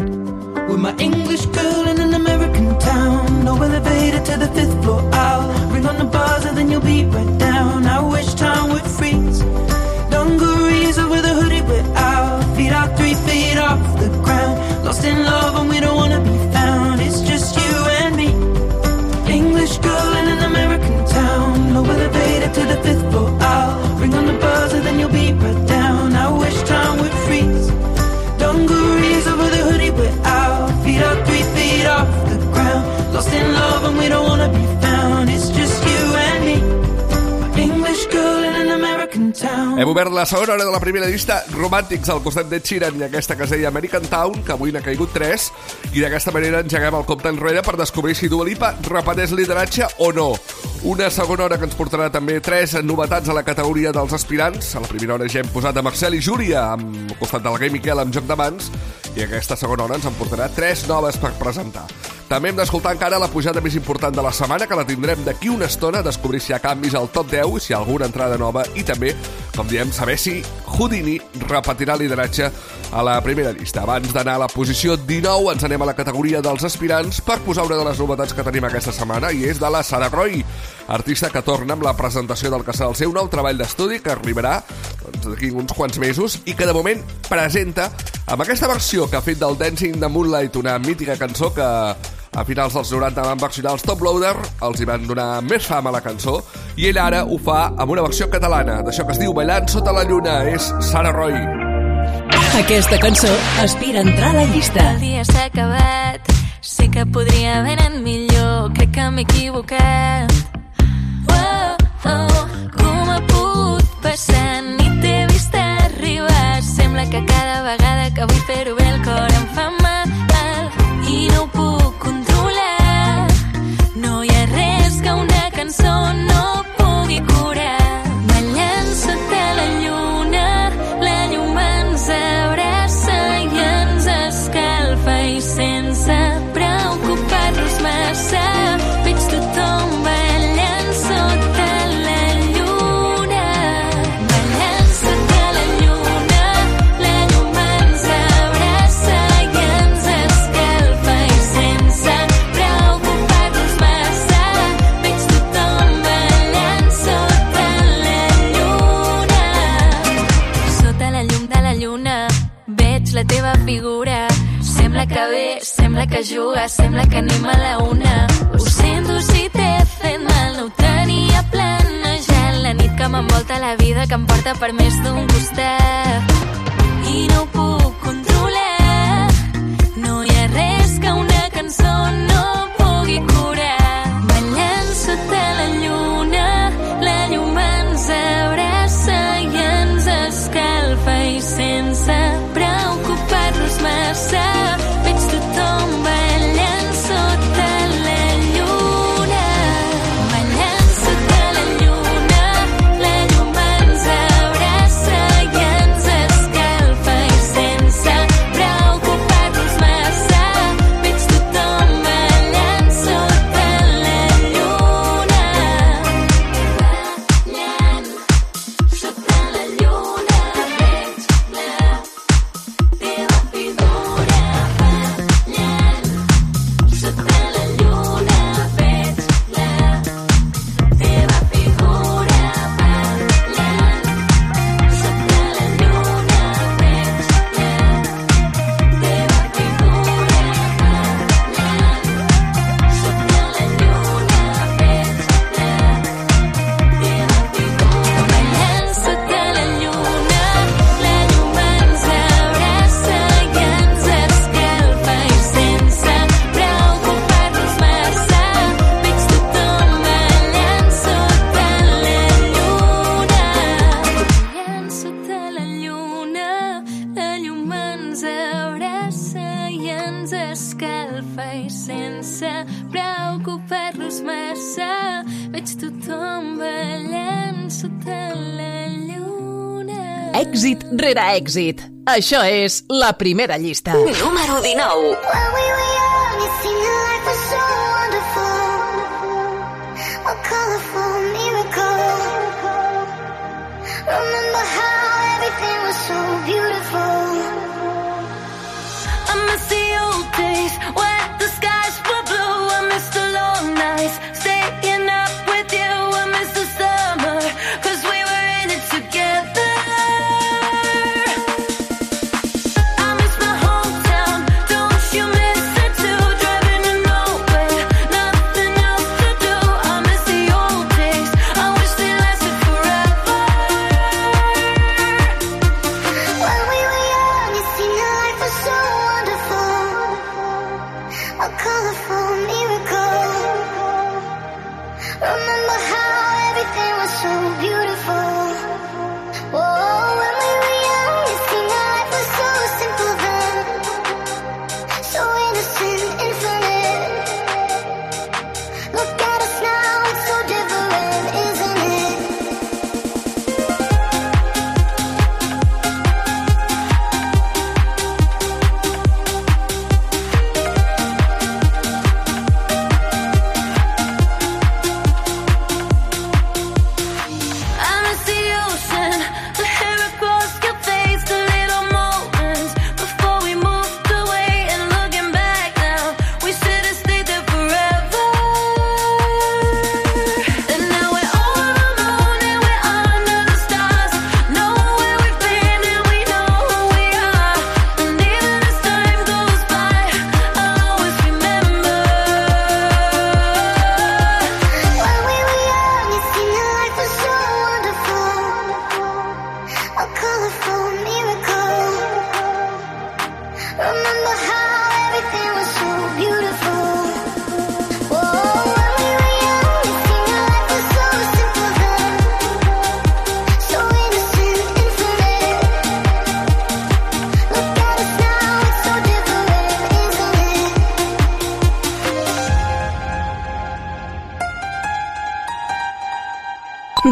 With my English girl in an American town. No elevator to the fifth floor I'll Ring on the buzzer, then you'll be right down. I wish time would freeze. Dungarees over the hoodie we're out. Feet out three feet off the ground. Lost in love and we don't wanna be to the fifth floor. I'll Ring on the buzzer, Hem obert la segona hora de la primera llista Romàntics al costat de Sheeran i aquesta que es deia American Town, que avui n'ha caigut 3 i d'aquesta manera engeguem el compte enrere per descobrir si Dua Lipa repeteix lideratge o no. Una segona hora que ens portarà també 3 novetats a la categoria dels aspirants. A la primera hora ja hem posat a Marcel i Júlia amb, al costat del Gai Miquel amb Joc de Mans i aquesta segona hora ens en portarà 3 noves per presentar. També hem d'escoltar encara la pujada més important de la setmana, que la tindrem d'aquí una estona, descobrir si hi ha canvis al top 10, si hi ha alguna entrada nova i també, com diem, saber si Houdini repetirà lideratge a la primera llista. Abans d'anar a la posició 19, ens anem a la categoria dels aspirants per posar una de les novetats que tenim aquesta setmana i és de la Sara Roy, artista que torna amb la presentació del que serà el seu nou treball d'estudi que arribarà doncs, d'aquí uns quants mesos i que de moment presenta amb aquesta versió que ha fet del Dancing the Moonlight, una mítica cançó que a finals dels 90 van versionar els Top Loader, els hi van donar més fama a la cançó, i ell ara ho fa amb una versió catalana, d'això que es diu Ballant sota la lluna, és Sara Roy. Aquesta cançó aspira a entrar a la llista. El dia s'ha acabat, sé que podria haver anat millor, crec que m'he equivocat. Oh, oh, com ha pogut passar, ni t'he vist arribar. Sembla que cada vegada que vull fer-ho bé el cor em fa mal èxit. Això és la primera llista. Número 19.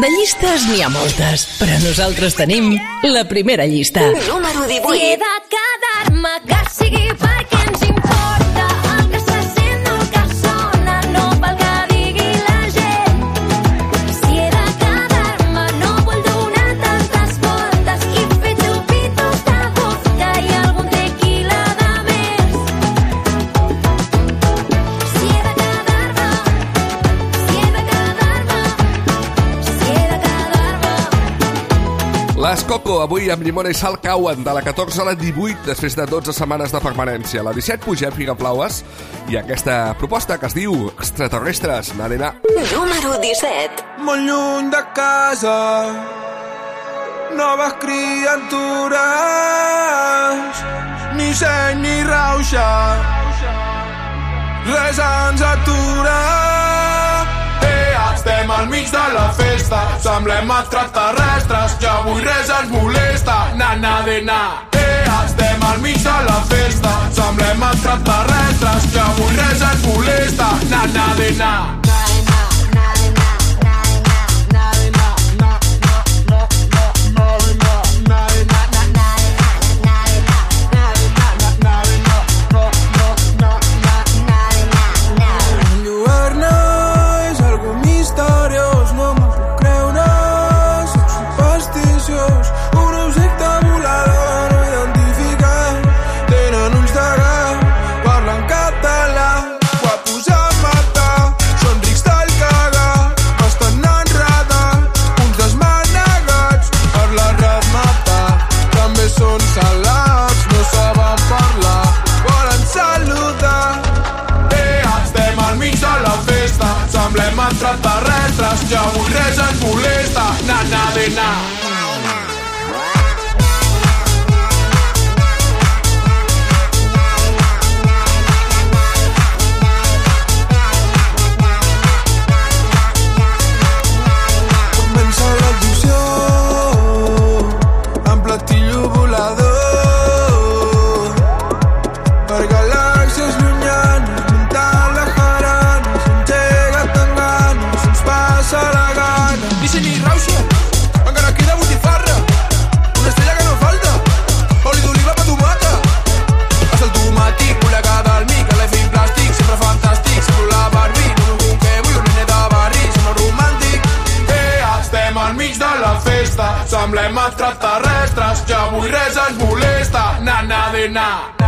De llistes n'hi ha moltes, però nosaltres tenim la primera llista. Número Si he Coco, avui amb llimona i sal cauen de la 14 a la 18 després de 12 setmanes de permanència. La 17 pugem figaflaues i aquesta proposta que es diu Extraterrestres, n'arena. Número 17. Molt lluny de casa, noves criatures, ni seny ni rauxa, res ens atura. Al mig de la festa, semblem extraterrestres, que avui res ens molesta, na na de na. Eh, estem al mig de la festa, semblem extraterrestres, que avui res ens molesta, na na de na. Na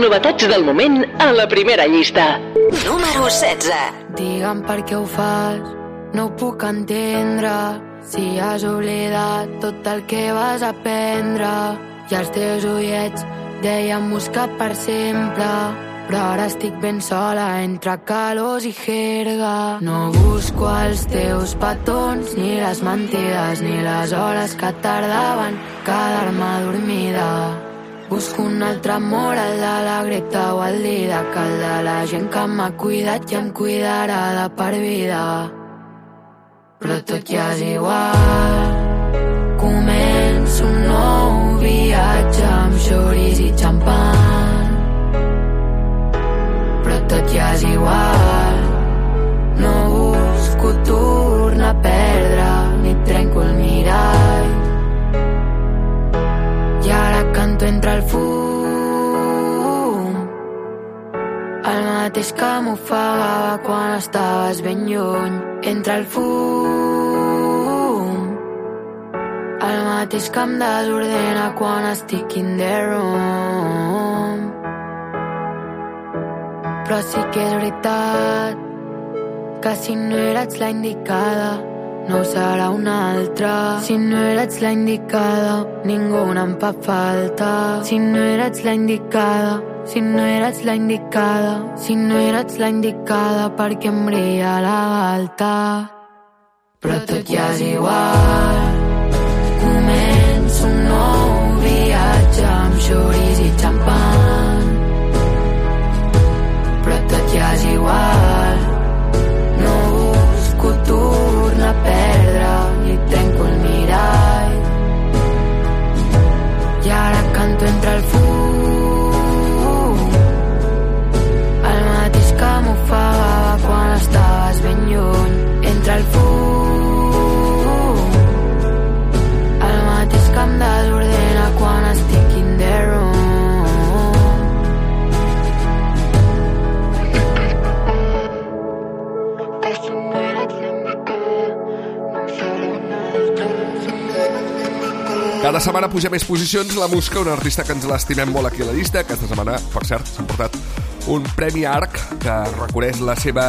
novetats del moment a la primera llista. Número 16. Digue'm per què ho fas, no ho puc entendre. Si has oblidat tot el que vas aprendre i els teus ullets deien buscar per sempre. Però ara estic ben sola entre calors i jerga. No busco els teus petons, ni les mentides, ni les hores que tardaven quedar-me dormida. Busco un altre amor, el de la Greta o el Didac, el de la gent que m'ha cuidat i em cuidarà de per vida. Però tot ja és igual. Començo un nou viatge amb xoris i xampan. Però tot ja és igual. No busco tornar a perdre, ni trenco el mirall. Canto entre el fum. El mateix que m'ofegava quan estaves ben lluny. Entre el fum. El mateix que em desordena quan estic in the room. Però sí que és veritat que si no eres la indicada no serà una altra. Si no eres la indicada, ningú em fa falta. Si no eres la indicada, si no eres la indicada, si no eres la indicada perquè em brilla la galta. Però tot ja és igual. nou viatge amb xoris i xampan. Però tot ja és igual. Canto entre el fum. El mateix que m'ofegava quan estaves ben lluny. Entre el fum. El mateix que em desordena Cada setmana puja més posicions la Musca, un artista que ens l'estimem molt aquí a la llista. Aquesta setmana, per cert, s'ha portat un Premi ARC que reconeix la seva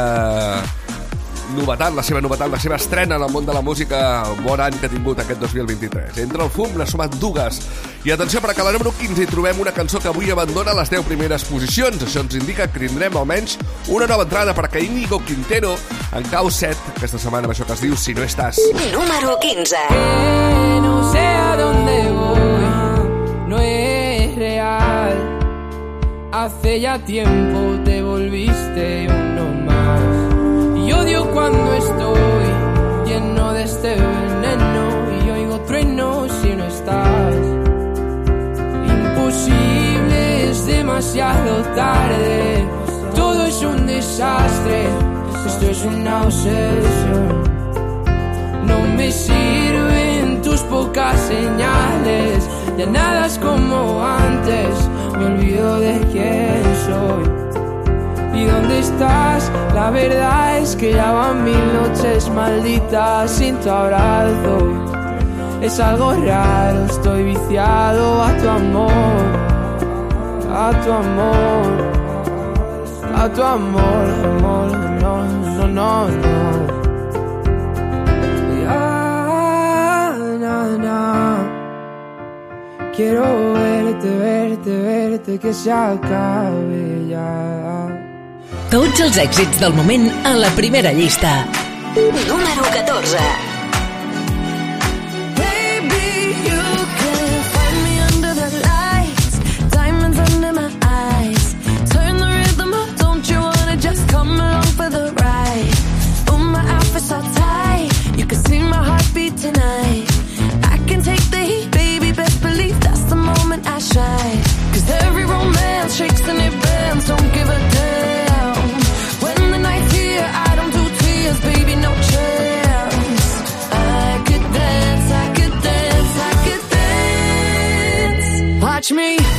novetat, la seva novetat, la seva estrena en el món de la música, el bon any que ha tingut aquest 2023. Entre el fum n'ha sumat dues. I atenció, perquè a la número 15 hi trobem una cançó que avui abandona les 10 primeres posicions. Això ens indica que tindrem almenys una nova entrada perquè Íñigo Quintero en cau 7 aquesta setmana amb això que es diu Si no estàs. Número 15. Que no sé Hace ya tiempo te volviste uno más. Y odio cuando estoy lleno de este veneno y oigo truenos si no estás. Imposible, es demasiado tarde. Todo es un desastre. Esto es una obsesión. No me sirven tus pocas señales, ya nada es como antes, me olvido de quién soy. ¿Y dónde estás? La verdad es que ya van mil noches malditas sin tu abrazo. Es algo raro, estoy viciado a tu amor, a tu amor, a tu amor, amor, no, no, no, no. Quiero verte, verte, verte, que se acabe ya. Tots els èxits del moment a la primera llista. Número 14. touch me.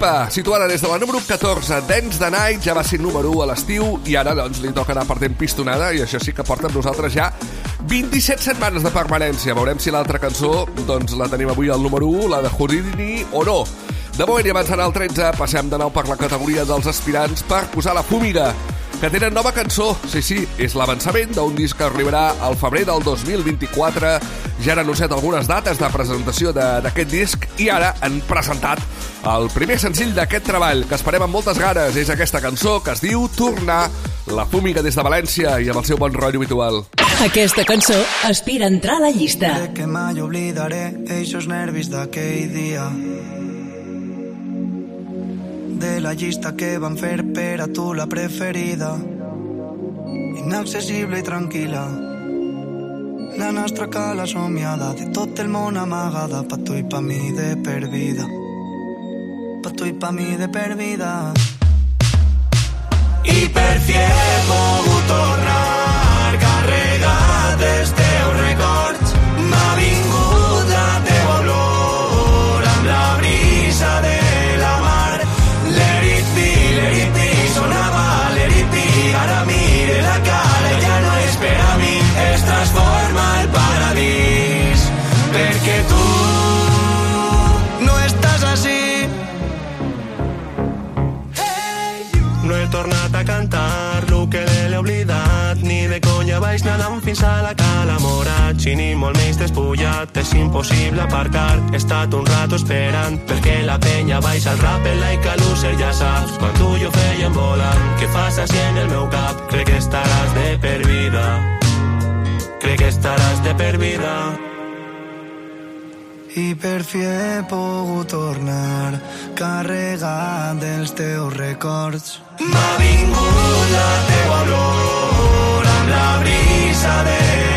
Lipa, situada des de la número 14, Dance the Night, ja va ser número 1 a l'estiu i ara doncs li toca anar perdent pistonada i això sí que porta amb nosaltres ja 27 setmanes de permanència. Veurem si l'altra cançó doncs la tenim avui al número 1, la de Houdini o no. De moment i avançant al 13, passem de nou per la categoria dels aspirants per posar la fúmiga que tenen nova cançó. Sí, sí, és l'avançament d'un disc que arribarà al febrer del 2024. Ja han anunciat algunes dates de presentació de- d'aquest disc i ara han presentat el primer senzill d'aquest treball, que esperem amb moltes ganes. És aquesta cançó que es diu Tornar, la fúmiga des de València i amb el seu bon rotllo habitual. Aquesta cançó aspira a entrar a la llista. que mai oblidaré eixos nervis d'aquell dia de la llista que van fer per a tu la preferida. Inaccessible i tranquil·la la nostra cala somiada de tot el món amagada pa tu i pa mi de per vida pa tu i pa mi de per vida i per tornar carregat a cantar lo que l'he oblidat ni de conya vaig nedant fins a la cala morat si ni molt menys despullat és impossible aparcar. He estat un rato esperant perquè la penya baix al rappel like a loser ja saps. Quan tu i jo fèiem volant què fas així en el meu cap? Crec que estaràs de per vida. Crec que estaràs de per vida i per fi he pogut tornar carregat dels teus records. M'ha vingut la teua olor amb la brisa de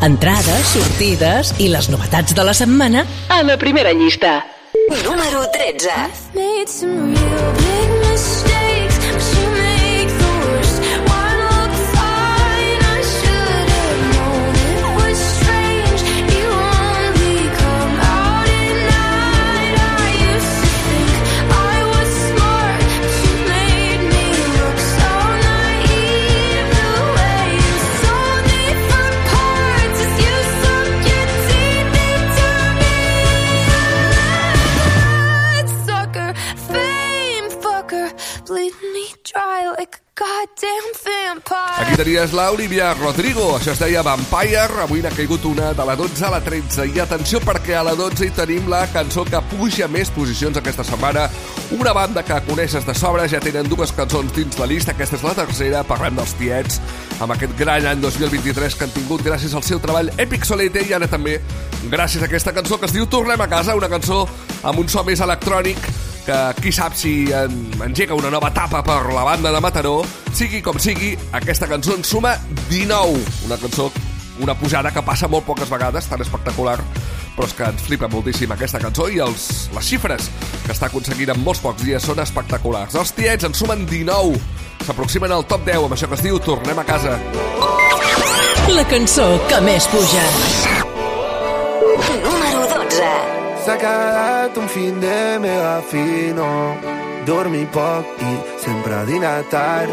Entrades, sortides i les novetats de la setmana a la primera llista. Número 13. Aquí tenies l'Olivia Rodrigo, això es deia Vampire, avui n'ha caigut una de la 12 a la 13. I atenció perquè a la 12 hi tenim la cançó que puja més posicions aquesta setmana. Una banda que coneixes de sobre, ja tenen dues cançons dins la llista, aquesta és la tercera, parlem dels tiets, amb aquest gran any 2023 que han tingut gràcies al seu treball Epic Solete. I ara també gràcies a aquesta cançó que es diu Tornem a casa, una cançó amb un so més electrònic que qui sap si en, engega una nova etapa per la banda de Mataró. Sigui com sigui, aquesta cançó en suma 19. Una cançó, una pujada que passa molt poques vegades, tan espectacular, però és que ens flipa moltíssim aquesta cançó i els, les xifres que està aconseguint en molts pocs dies són espectaculars. Els tiets en sumen 19. S'aproximen al top 10 amb això que es diu Tornem a casa. La cançó que més puja. Número 12. S'ha quedat un fin de mega fino Dormir poc i sempre dinar tard.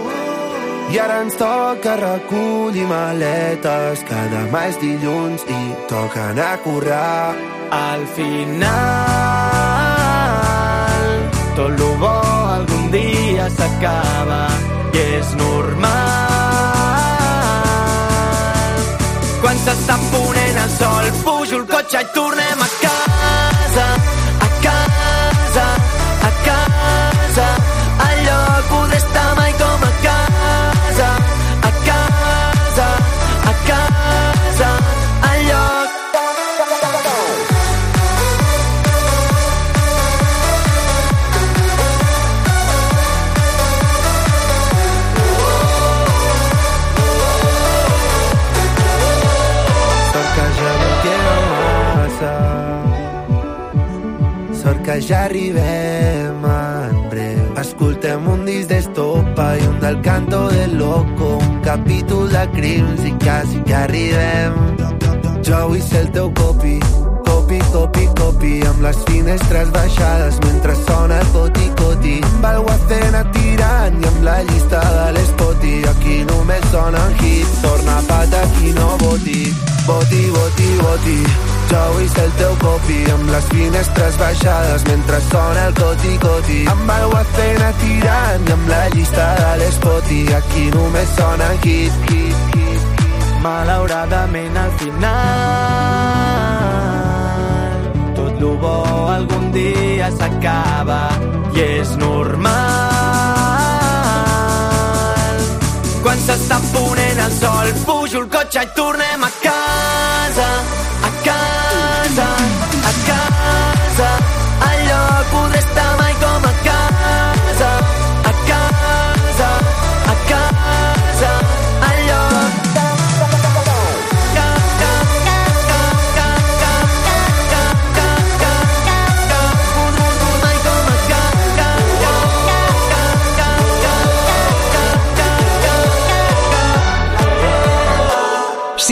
I ara ens toca recollir maletes que demà és dilluns i toca anar a currar. Al final, tot lo bo algun dia s'acaba i és normal. Quan s'està ponent el sol, pujo el cotxe i tornem a casa, ja arribem en breu Escoltem un disc d'estopa i un del canto de loco. Un capítol de crims i quasi que arribem. Jo vull ser el teu copi Copi, copi, copi Amb les finestres baixades mentre sona el coti-coti Amb el Guacena tirant i amb la llista de l'Spoti Aquí només sonen hits Torna pata qui no voti Voti, voti, voti jo vull ser el teu copi amb les finestres baixades mentre sona el coti-coti amb el Guacena tirant i amb la llista de l'Spoti aquí només sona hit, hit, hit. Malauradament al final tot lo bo algun dia s'acaba i és normal. S'està ponent el sol, pujo el cotxe i tornem a casa, a casa, a casa. Al lloc poder estar mai com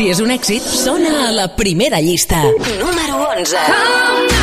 Si és un èxit, sona a la primera llista. Número 11. La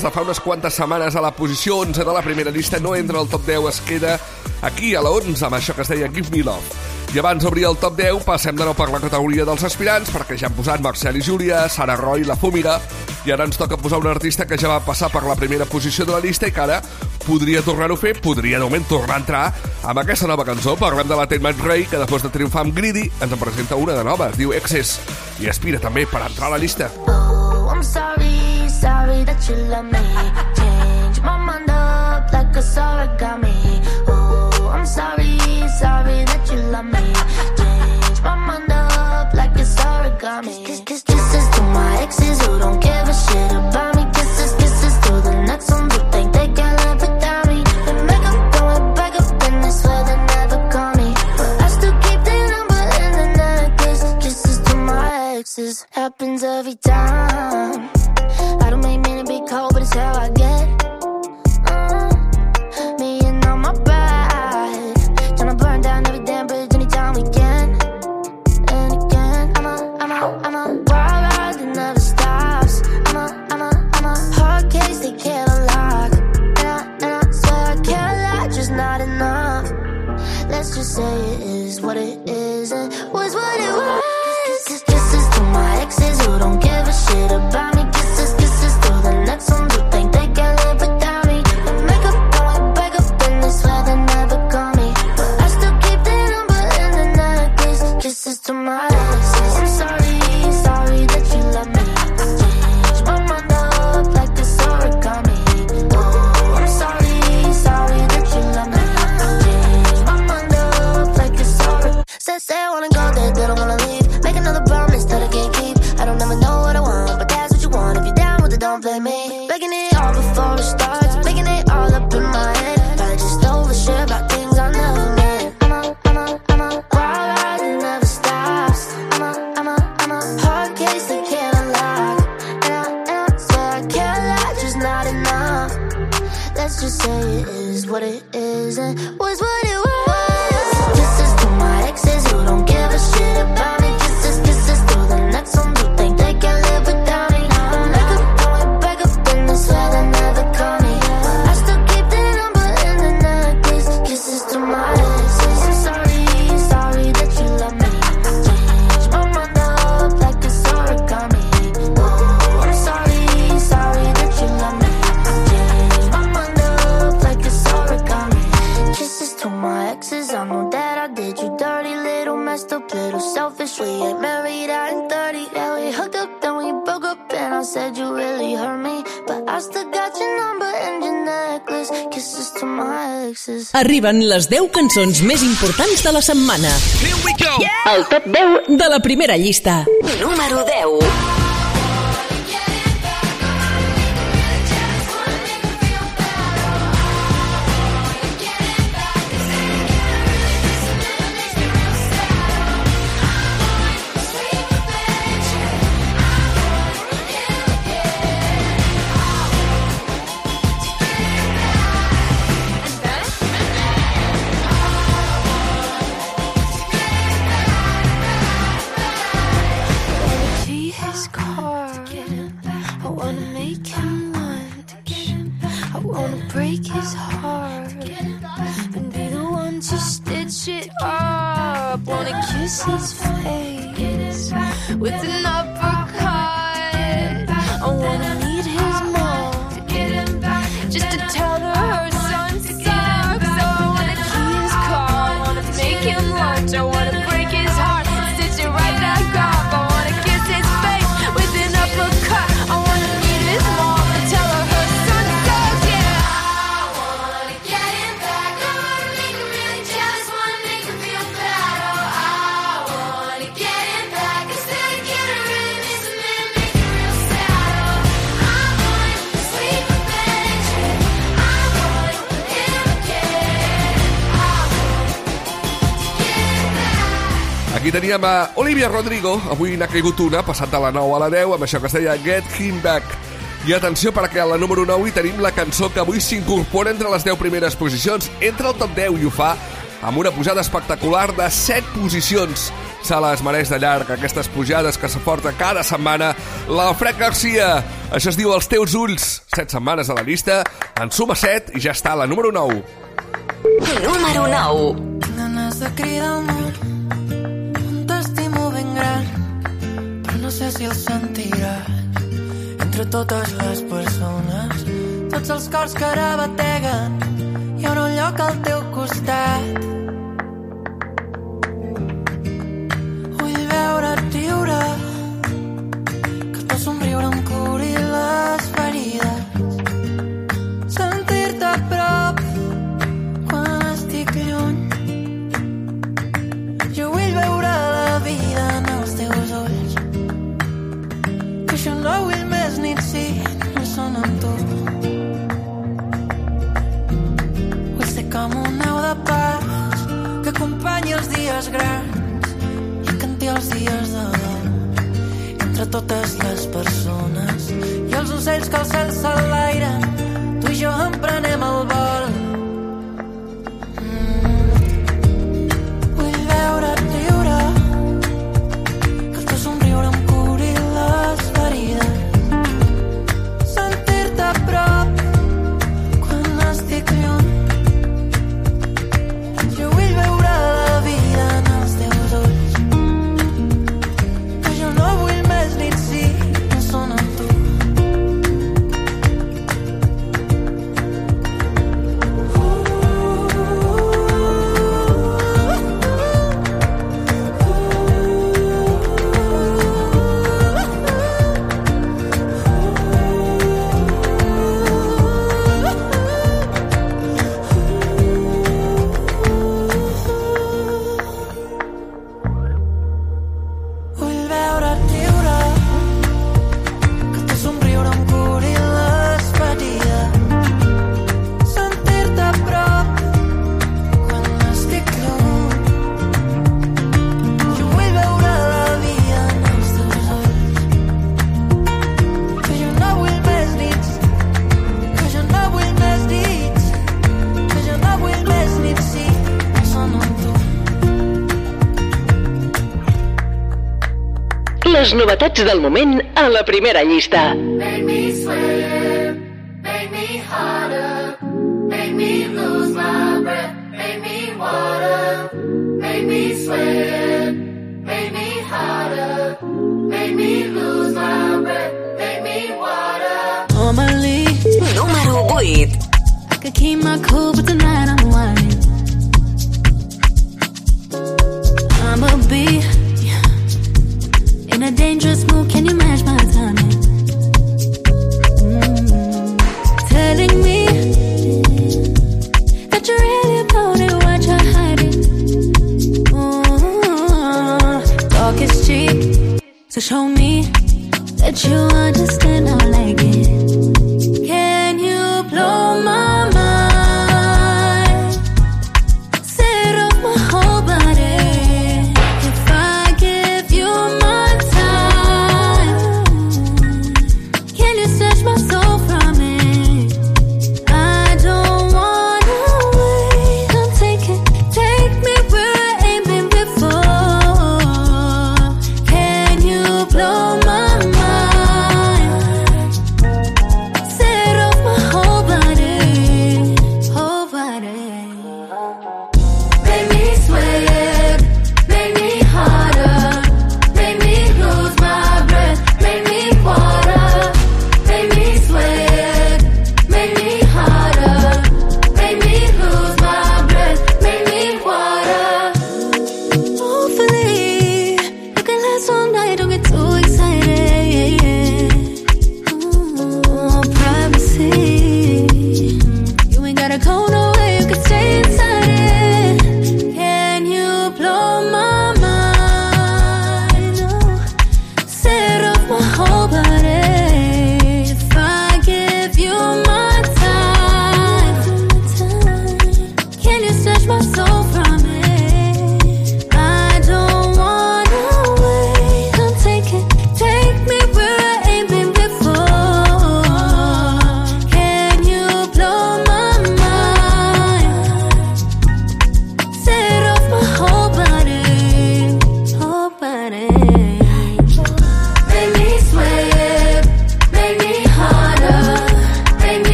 des de fa unes quantes setmanes a la posició 11 de la primera llista, no entra al top 10, es queda aquí a la 11 amb això que es deia Give Me Love. I abans d'obrir el top 10, passem de nou per la categoria dels aspirants, perquè ja han posat Marcel i Júlia, Sara Roy, La Fúmiga, i ara ens toca posar un artista que ja va passar per la primera posició de la llista i que ara podria tornar-ho a fer, podria de moment tornar a entrar amb aquesta nova cançó. Parlem de la Tate McRae, que després de triomfar amb Greedy ens en presenta una de nova, es diu Excess, i aspira també per entrar a la llista. Oh, I'm sorry, sorry that you love me. Change my mind up like a origami. Oh, I'm sorry, sorry that you love me. Change my mind up like it's origami. Kiss, kiss, kisses to my exes who don't give a shit about me. Kisses, kisses to the next ones who think they can live without me. And make up, going back up in this where they never call me. But I still keep their number in the necklace. Kisses to my exes happens every time. It's how I get. Uh, me and on my back, tryna burn down every damn bridge anytime we can. And again, I'm a, I'm a, I'm a wild ride that never stops. I'm a, I'm a, I'm a hard case they can't unlock. And I, and I swear I care a lot, just not enough. Let's just say it still got your number and your necklace. Kisses to my exes. Arriben les 10 cançons més importants de la setmana. Here we go! Yeah! El top 10 de la primera llista. Número 10. amb eh, Olivia Rodrigo. Avui n'ha caigut una, passat de la 9 a la 10, amb això que es deia Get Him Back. I atenció perquè a la número 9 hi tenim la cançó que avui s'incorpora entre les 10 primeres posicions, entre el top 10 i ho fa amb una pujada espectacular de 7 posicions. Se les mereix de llarg aquestes pujades que s'aporta cada setmana la Fred Garcia. Això es diu Els teus ulls. 7 setmanes a la llista, en suma 7 i ja està la número 9. Número 9 Ganes de cridar-me sé si el sentiràs entre totes les persones tots els cors que ara bateguen hi ha un lloc al teu costat. Vull veure't riure hores grans i canti els dies de dol entre totes les persones i els ocells que el cel s'enlairen. Tu i jo emprenem el vol. les novetats del moment a la primera llista.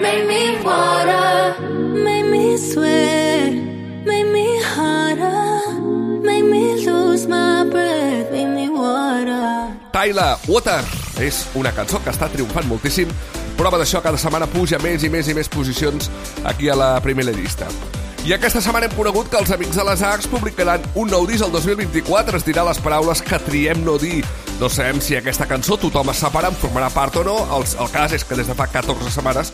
made me water, made me sweat, made me harder, made me lose my breath, made me water. Tyler Water és una cançó que està triomfant moltíssim. Prova d'això, cada setmana puja més i més i més posicions aquí a la primera llista. I aquesta setmana hem conegut que els Amics de les Arts publicaran un nou disc el 2024. Es dirà les paraules que triem no dir no sabem si aquesta cançó tothom es separa, en formarà part o no. El, el cas és que des de fa 14 setmanes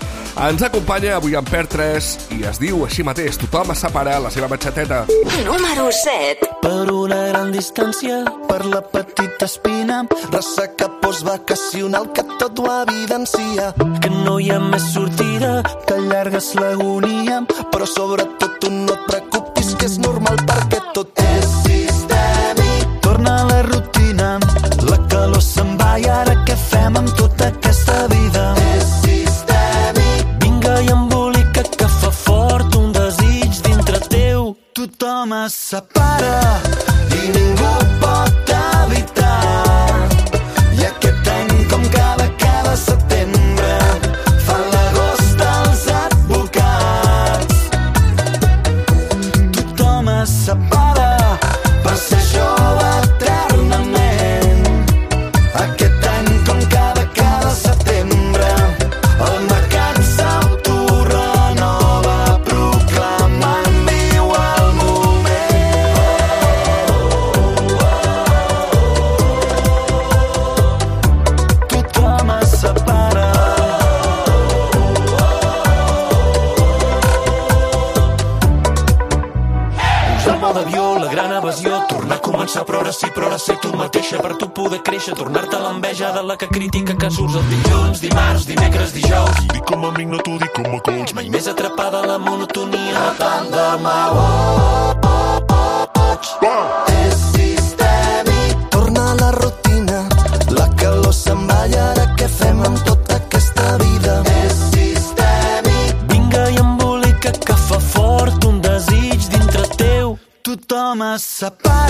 ens acompanya avui en Per 3 i es diu així mateix, tothom es separa, la seva batxateta. Número 7. Per una gran distància, per la petita espina, ressaca postvacacional que tot ho evidencia. Que no hi ha més sortida, que allargues l'agonia, però sobretot tu no et preocupis que és normal perquè tot és Nossa, para! t'agrada la que critica que surts el dilluns, dimarts, dimecres, dijous. Dic com a amic, no t'ho dic com a coach. Mai més atrapada la monotonia tant de mal. Oh, oh, oh, oh, oh, És sistèmic. Torna a la rutina, la calor se'n va i ara què fem amb tota aquesta vida? És sistèmic. Vinga i embolica que fa fort un desig dintre teu. Tothom es separa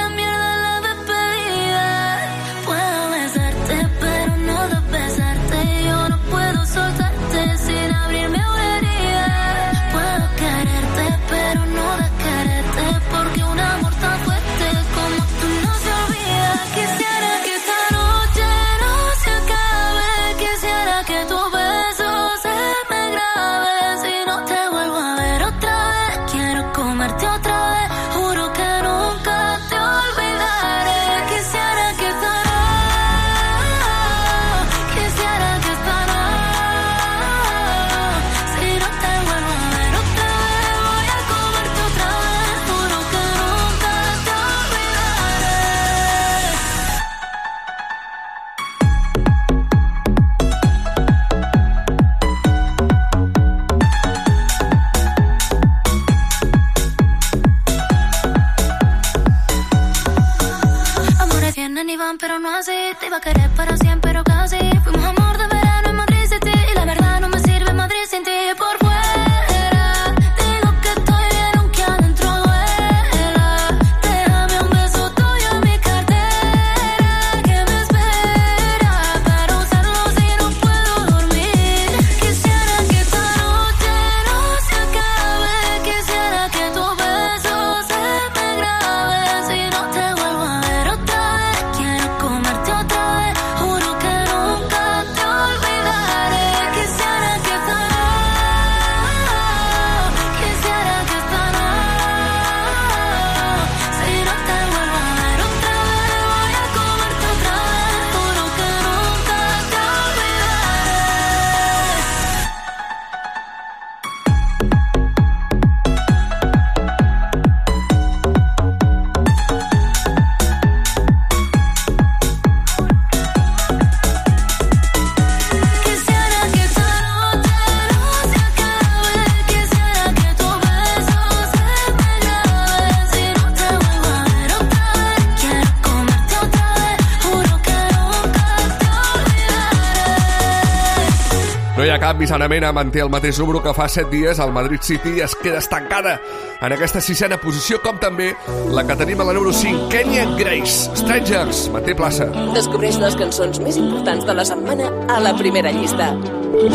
canvi, Sanamena manté el mateix número que fa 7 dies. El Madrid City es queda estancada en aquesta sisena posició, com també la que tenim a la número 5, Kenya Grace. Strangers, manté plaça. Descobreix les cançons més importants de la setmana a la primera llista.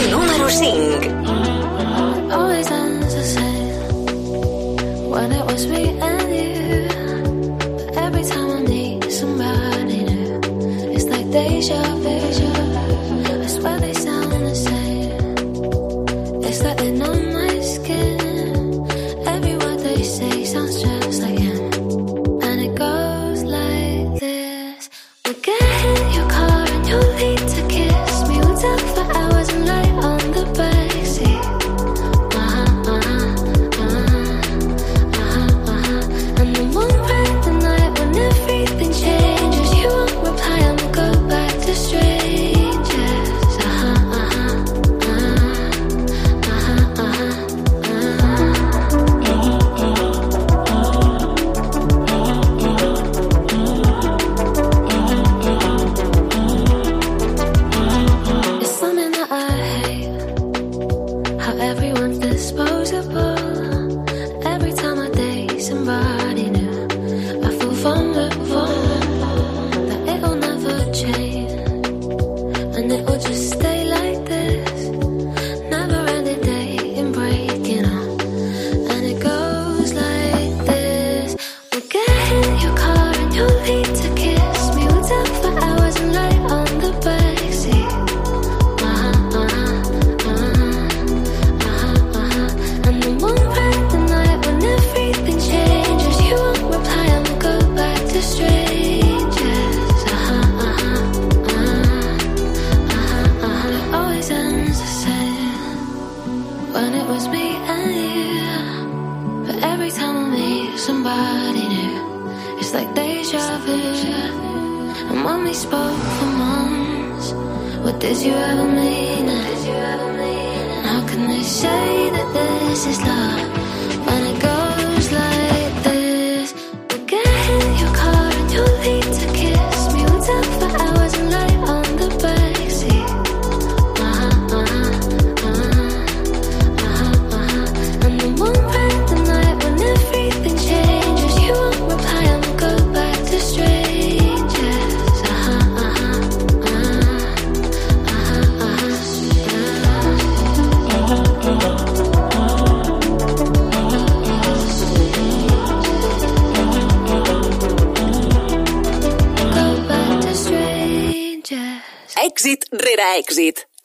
Número 5. Always answers when it was me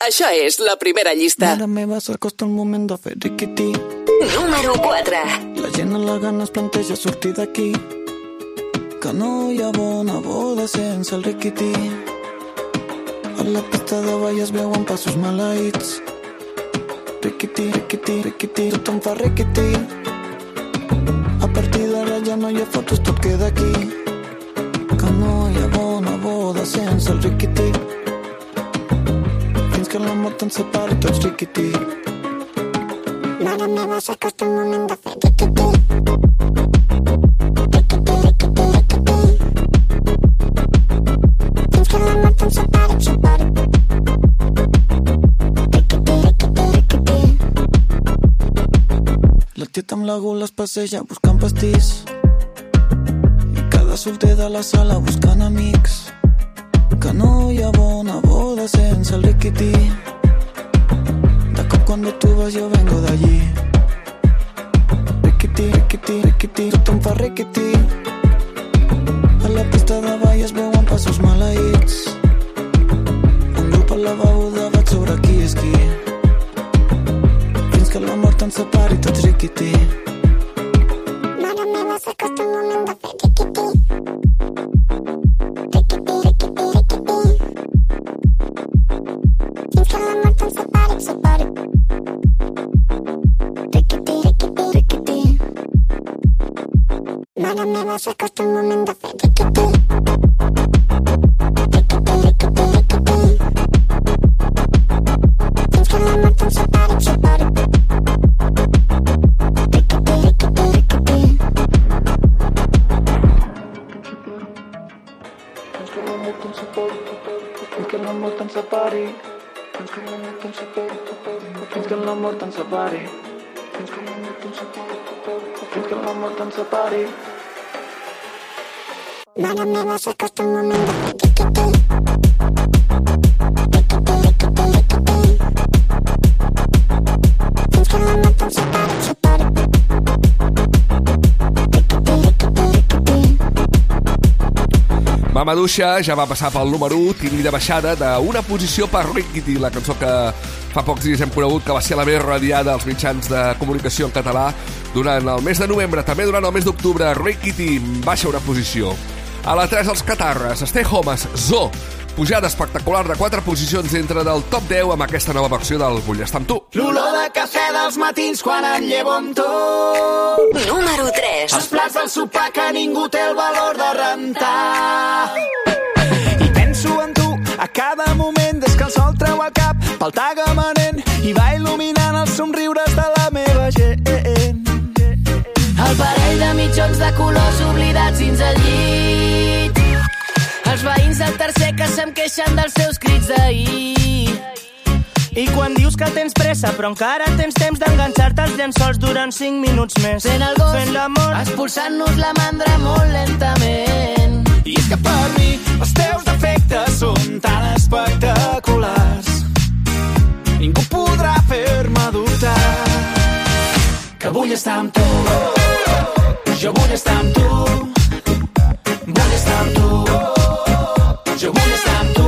Això és la primera llista. Mare meva, s'acosta el moment de fer riquití. Número 4. La gent a la gana es planteja sortir d'aquí. Que no hi ha bona boda sense el riquití. A la pista de ball es veuen passos maleïts. Riquití, riquití, riquití, tothom fa riquití. A partir d'ara ja no hi ha fotos, tot queda aquí. Que no hi ha bona boda sense el riquití. Fins que la mort ens separi tots riquití. Mare meva, s'acosta el moment de fer riquití. Riquití, riquití, riquití. Fins que la mort ens separi, ens separi. Riquití, riquití, riquití. La tieta amb la gula es passeja buscant pastís. I cada solter de la sala buscant amics. Que no hi ha bona boda sense el riquití. Mamaduixa ja va passar pel número 1, tiri de baixada d'una posició per Rickety, la cançó que fa pocs dies hem conegut que va ser la més radiada als mitjans de comunicació en català durant el mes de novembre, també durant el mes d'octubre. Rickety baixa una posició. A la 3, els Catarres, Stay Homes, Zo, pujada espectacular de 4 posicions entre del top 10 amb aquesta nova versió del Vull estar amb tu. L'olor de cafè dels matins quan em llevo amb tu. Número 3. Els plats del sopar que ningú té el valor de rentar. I penso en tu a cada moment des que el sol treu el cap pel tagamanent i va il·luminant els somriures de la meva gent. El parell de mitjons de colors oblidats dins el llit. Els veïns del tercer que se'm queixen dels seus crits d'ahir. I quan dius que tens pressa, però encara tens temps d'enganxar-te als llençols durant 5 minuts més. Fent el gos, Fent l'amor. expulsant-nos la mandra molt lentament. I és que per mi els teus defectes són tan espectaculars. Ningú podrà fer-me dubtar que vull estar amb tu. Jo vull estar amb tu. Vull estar amb tu. Jo vull estar amb tu.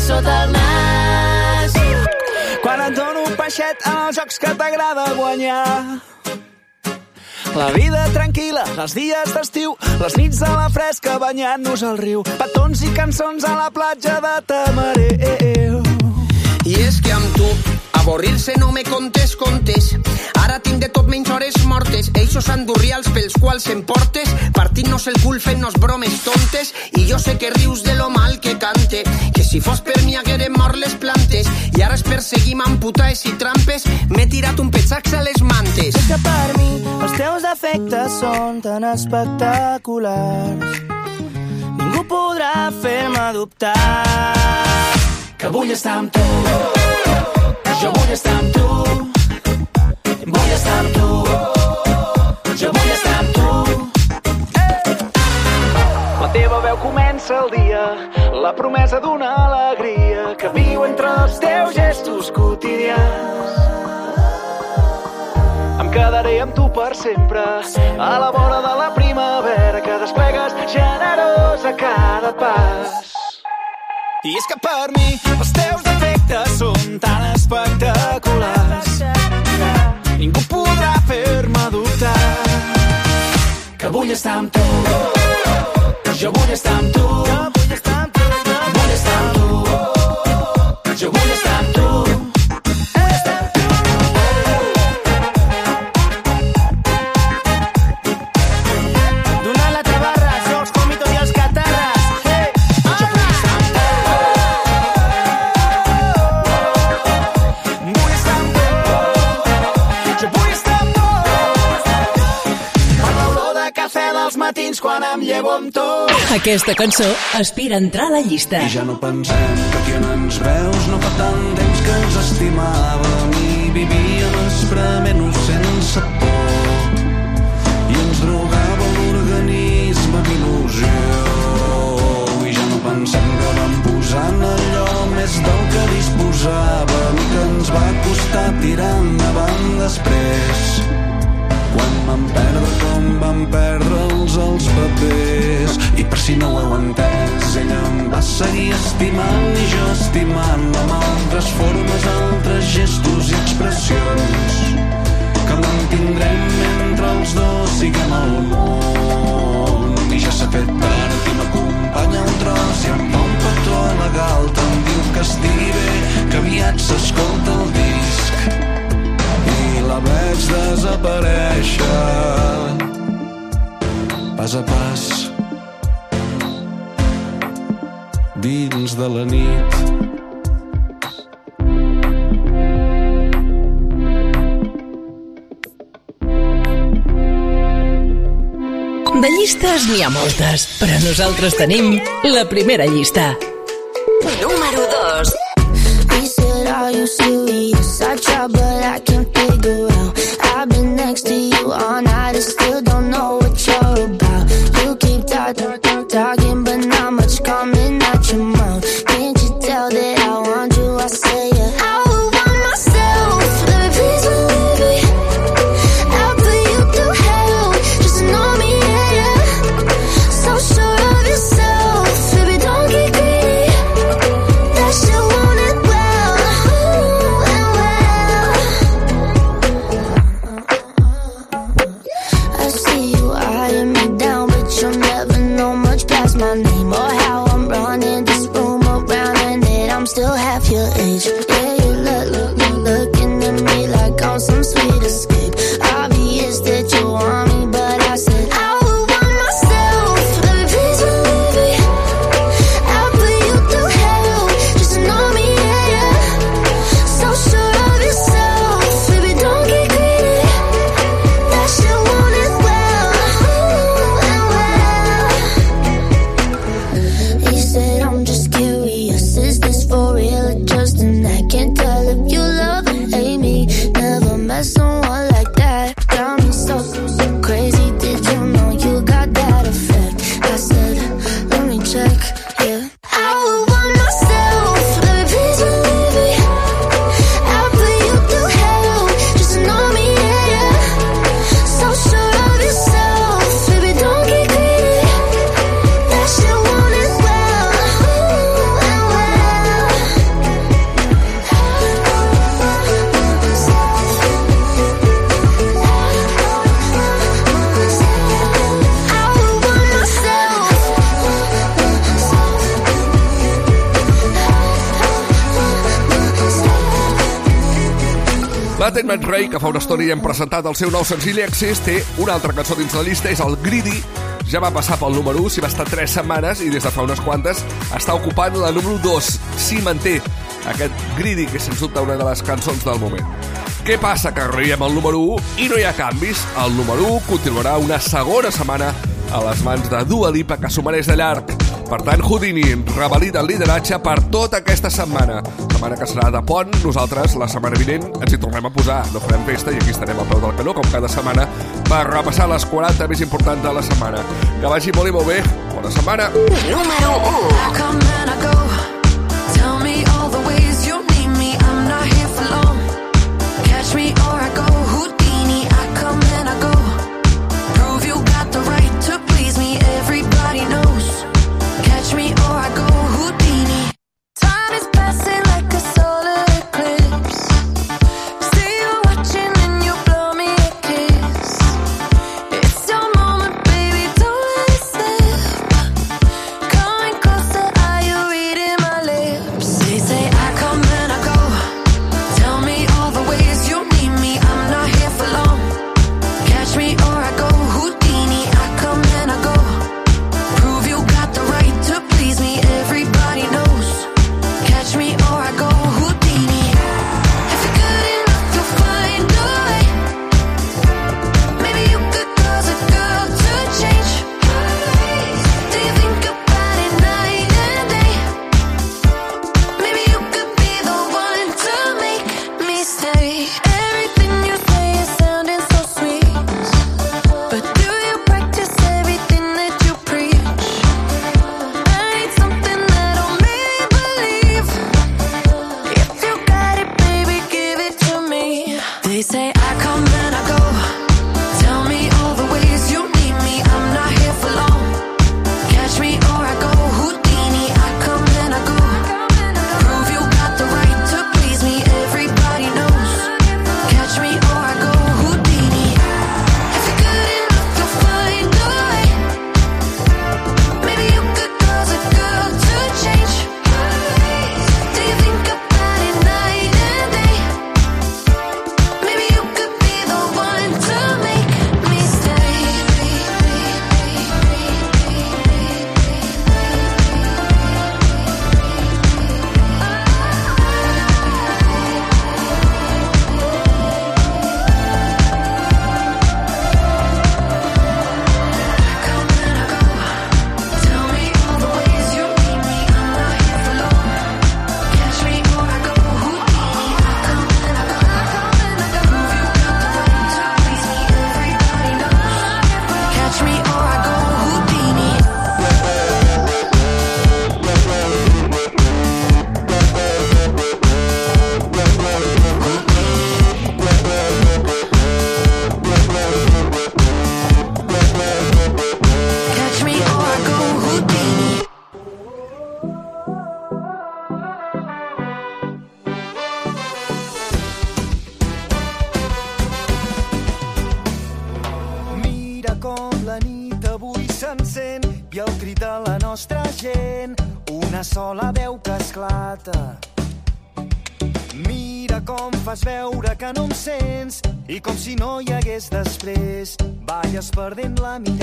Sota el nas. Quan et dono un peixet en els jocs que t'agrada guanyar. La vida tranquil·la, els dies d'estiu, les nits de la fresca banyant-nos al riu, petons i cançons a la platja de Tamareu. I és que amb tu, avorrir-se no me contes contes. Ara tinc de tot menys hores mortes. Eixos andurrials pels quals em portes, partint-nos el cul fent-nos bromes tontes. I jo sé que rius de lo mal que cante, que si fos per mi haguérem mort les plantes. I ara es perseguim amb putaes i trampes, m'he tirat un petxax a les mantes. És que per mi els teus defectes són tan espectaculars. Ningú podrà fer-me dubtar. Que vull estar amb tu. Jo vull estar amb tu. Vull estar amb tu. Jo vull estar amb tu. La teva veu comença el dia, la promesa d'una alegria que viu entre els teus gestos quotidians. Em quedaré amb tu per sempre, a la vora de la primavera que desplegues generós a cada pas. I és que per mi els teus defectes són tan espectaculars. Ningú podrà fer-me dubtar que vull estar amb tu. Jo vull estar amb tu. Vull estar amb tu. Vull estar amb tu. Jo vull estar amb tu. Matins quan em llevo amb tu. Aquesta cançó aspira a entrar a la llista. I ja no pensem que aquí on ens veus no fa tant temps que ens estimàvem i vivíem esprement-nos sense por. I ens drogava l'organisme d'il·lusió. I ja no pensem que vam posar en allò més del que disposàvem i que ens va costar tirar endavant després. Quan vam perdre com vam perdre'ls els papers. I per si no ho heu entès ella em va seguir estimant i jo estimant amb altres formes, altres gestos i expressions que mantindrem mentre els dos siguem al món. I ja s'ha fet tard i m'acompanya un tros i em fa un petó galta em diu que estigui bé que aviat s'escolta el disc la veig desaparèixer pas a pas dins de la nit De llistes n'hi ha moltes, però nosaltres tenim la primera llista. Número 2. He said, Are you serious? I try, but I can't fa una estona ja hem presentat el seu nou senzill Access, té una altra cançó dins la llista, és el Greedy, ja va passar pel número 1, s'hi va estar 3 setmanes i des de fa unes quantes està ocupant la número 2. S'hi manté aquest Greedy, que és sens dubte una de les cançons del moment. Què passa? Que arribem al número 1 i no hi ha canvis. El número 1 continuarà una segona setmana a les mans de Dua Lipa, que s'ho mereix de llarg. Per tant, Houdini revalida el lideratge per tota aquesta setmana setmana que serà de pont. Nosaltres, la setmana vinent, ens hi tornem a posar. No farem festa i aquí estarem a peu del canó, com cada setmana, per repassar les 40 més importants de la setmana. Que vagi molt i molt bé. Bona setmana. Número 1. perdent la mitjana